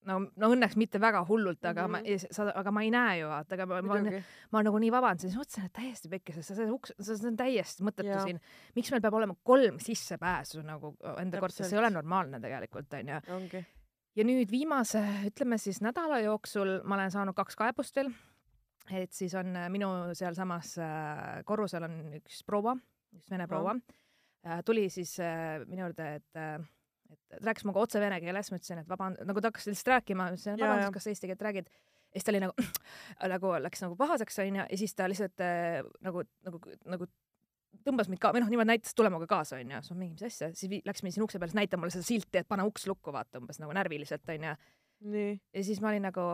no, no õnneks mitte väga hullult, aga mm -hmm. ma, sa, aga ma ei näe ju vaata, aga ma, ma, ma, nagu nii vabandasin, siis mõtlesin, et täiesti pekkis, see uks, see on täiesti mõttetu siin. miks meil peab olema kolm sissepääsu nagu enda korterisse, see ei ole normaalne tegelikult onju. Ja nüüd viimase, ütleme siis nädala jooksul ma olen saanud kaks kaebust veel. et siis on äh, minu sealsamas äh, korrusel on üks proua, üks vene proua. Äh, tuli siis minu juurde, et et rääkis minuga otse vene keeles, ma ütlesin, et vabandust, nagu ta hakkas lihtsalt rääkima, ma ütlesin, et vabandust, kas sa eesti keelt räägid. ja siis ta oli nagu, nagu läks nagu pahaseks onju. Ja siis ta lihtsalt nagu, nagu, nagu tõmbas mind ka, või noh, niimoodi näitas tulema ka kaasa onju, siis ma mingi, mis asja, siis läks mind siin ukse peal, siis näitab mulle seda silti, et pane uks lukku, vaata umbes nagu närviliselt onju. ja siis ma olin nagu,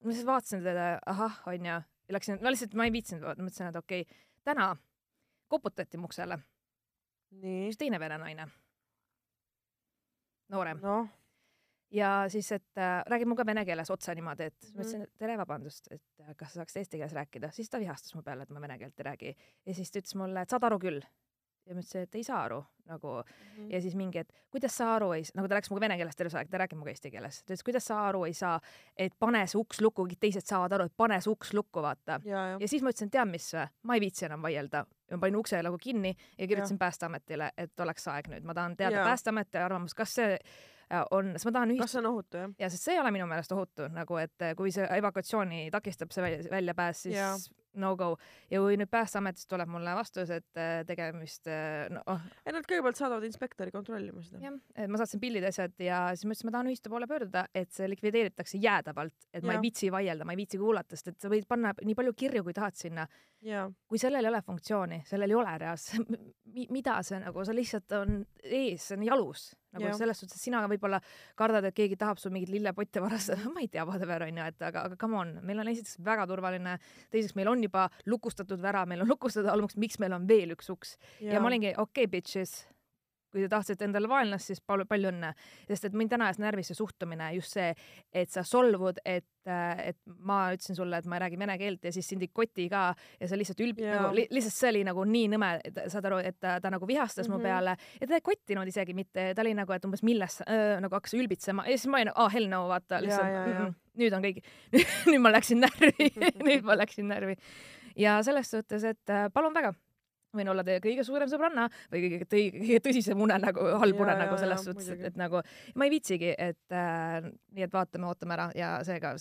ma lihtsalt vaatasin teda, ahah onju, ja läksin, ma lihtsalt, ma ei viitsinud, mõtlesin, et okei okay,, täna koputati mu uksele. üks teine vene naine noorem. No.. Ja siis, et äh, räägib minuga vene keeles otse niimoodi, et mm. ma ütlesin, et tere, vabandust, et äh, kas sa saaks eesti keeles rääkida, siis ta vihastas mu peale, et ma vene keelt ei räägi ja siis ta ütles mulle, et saad aru küll ja ma ütlesin, et ei saa aru nagu mm -hmm. ja siis mingi, et kuidas sa aru ei, nagu ta rääkis minuga vene keeles terve aeg, ta räägib minuga eesti keeles. ta ütles, kuidas sa aru ei saa, et pane see uks lukku, kõik teised saavad aru, et pane see uks lukku, vaata. Ja, ja siis ma ütlesin, tead mis või, ma ei viitsi enam vaielda. ma panin ukse nagu kinni ja kirjutasin Päästeametile, et oleks aeg nüüd, ma tahan teada Päästeameti arvamust, kas see Äh, on, sest ma tahan ühist... kas see on ohutu, jah? ja sest see ei ole minu meelest ohutu, nagu et äh, kui see evakuatsiooni takistab see välja, väljapääs, siis ja. no go. ja kui nüüd Päästeametist tuleb mulle vastus, et äh, tegemist no oh. ei, nad kõigepealt saadavad inspektori kontrollima seda. jah, et ma saatsin pildid ja asjad ja siis ma ütlesin, ma tahan ühistu poole pöörduda, et see likvideeritakse jäädavalt, et ja. ma ei viitsi vaielda, ma ei viitsi kuulata, sest et sa võid panna nii palju kirju, kui tahad sinna. kui sellel ei ole funktsiooni, sellel ei ole reaalselt, mida see nagu, see lihtsalt on ees, see on jalus nagu ja. selles suhtes, et sina võib-olla kardad, et keegi tahab sul mingeid lillepotte varastada, ma ei tea, whatever onju, et aga, aga come on, meil on esiteks väga turvaline, teiseks meil on juba lukustatud värav, meil on lukustatud allumaks, miks meil on veel üks uks. Ja, ja ma olingi okei okay, bitches kui te tahtsite endale vaenlast, siis palju, palju õnne. sest et mind täna ajas närvi see suhtumine, just see, et sa solvud, et, et ma ütlesin sulle, et ma ei räägi vene keelt ja siis sind ei koti ka ja sa lihtsalt ülb- yeah., nagu li, lihtsalt see oli nagu nii nõme, saad aru, et ta, ta nagu vihastas mm -hmm. mu mhm. peale ja ta ei kottinud isegi mitte, ta oli nagu, et umbes milles äh, nagu hakkas ülbitsema ja siis ma olin, aa oh, hell no, vaata lihtsalt yeah, yeah, yeah. nüüd on kõik nüüd ma läksin närvi nüüd ma läksin närvi ja selles suhtes, et äh, palun väga võin olla teie kõige suurem sõbranna või kõige, kõige tõsisem unenägu, halb unenägu selles suhtes, et, et nagu ma ei viitsigi, et äh, nii et vaatame, ootame ära ja seega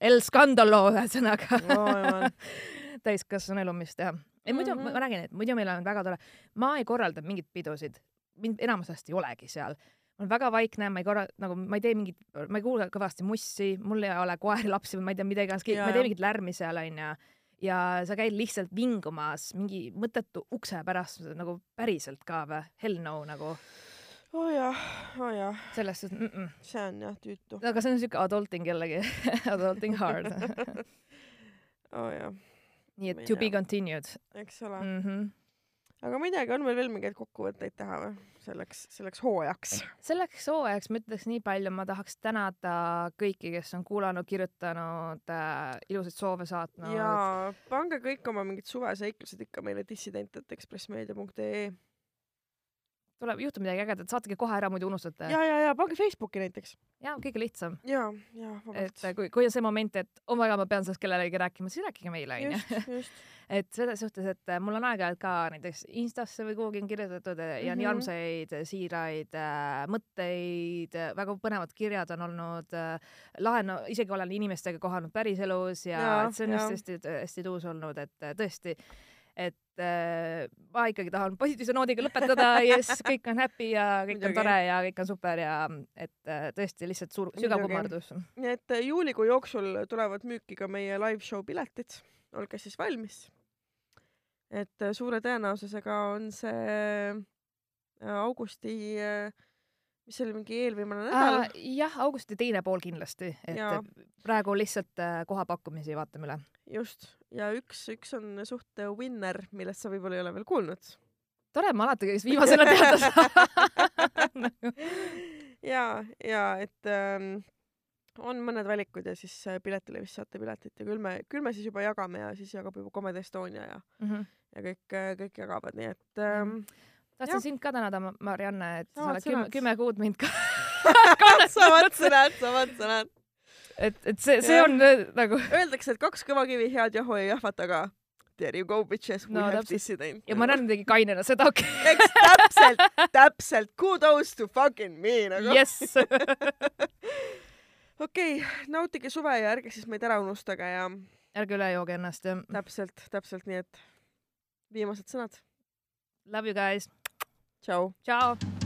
El Scandalo ühesõnaga oh, täiskasvanu elu, mis teha. ei muidu mm -hmm. ma räägin, et muidu meil on väga tore, ma ei korralda mingeid pidusid, mind enamus ajast ei olegi seal. Ma olen väga vaikne, ma ei korra-, nagu ma ei tee mingit, ma ei kuula kõvasti mussi, mul ei ole koeri, lapsi ma ei tea, mida iganes, ma ei tee mingit lärmi seal onju ja sa käid lihtsalt vingumas mingi mõttetu ukse pärast nagu päriselt ka või? Hell no nagu. oo oh jah, oo oh jah. selles suhtes mm -mm. see on jah tüütu. aga see on siuke adulting jällegi adulting hard oo oh jah. nii et to be continued. eks ole mm. -hmm. Aga teagi, on meil veel mingeid kokkuvõtteid teha või? selleks, selleks hooajaks? selleks hooajaks ma ütleks nii palju, ma tahaks tänada kõiki, kes on kuulanud, kirjutanud äh,, ilusaid soove saatnud. ja pange kõik oma mingid suveseiklused ikka meile dissident.ekspressmeedia.ee tuleb, juhtub midagi ägedat, saatke kohe ära, muidu unustate. ja, ja, ja pange Facebooki näiteks. ja kõige lihtsam. ja, ja vabalt. et kui, kui on see moment, et oh my god, ma pean sellest kellelegi rääkima, siis rääkige meile onju. et selles suhtes, et äh, mul on aeg-ajalt ka näiteks Instasse või kuhugi on kirjutatud mm -hmm. ja nii mhm. armsaid, siiraid äh, mõtteid, väga põnevad kirjad on olnud äh,. lahe, no isegi olen inimestega kohanud päriselus ja, ja see on just hästi-hästi tuus olnud, et tõesti et äh, ma ikkagi tahan positiivse noodiga lõpetada jess, kõik on happy ja kõik Muidugi. on tore ja kõik on super ja et äh, tõesti lihtsalt suur, sügav kummardus. nii et äh, juulikuu jooksul tulevad müüki ka meie live show piletid, olge siis valmis. et suure tõenäosusega on see augusti, mis see oli, mingi eelviimane nädal jah, augusti teine pool kindlasti, et Jaa. praegu lihtsalt kohapakkumisi vaatame üle. Just, ja üks, üks on suht äh, winner, millest sa võib-olla ei ole veel kuulnud. tore, ma alati kõigest viimasena teada saan ja, ja et ähm, on mõned valikud ja siis äh, Piletile vist saate piletit ja küll me, küll me siis juba jagame ja siis jagab juba Comedy Estonia ja, Mhm. ja kõik, kõik jagavad, nii et ähm, tahtsin Jah. sind ka tänada, Ma- Marianne, et sa oled kümme, kümme kuud mind ka samad sõnad, samad sõnad. Et, et see, see Jah. on äh, nagu Öeldakse, et kaks kõvakivi head jahu ei jahvata, aga there you go bitches, we No have täpselt. dissident. ja Marianne tegi kainena seda, okei eks täpselt, täpselt, kudos to fucking me nagu okay.. jess okei okay,, nautige suve ja ärge siis meid ära unustage ja ärge üle jooge ennast ja täpselt, täpselt nii, et viimased sõnad. love you guys. tšau. tšau.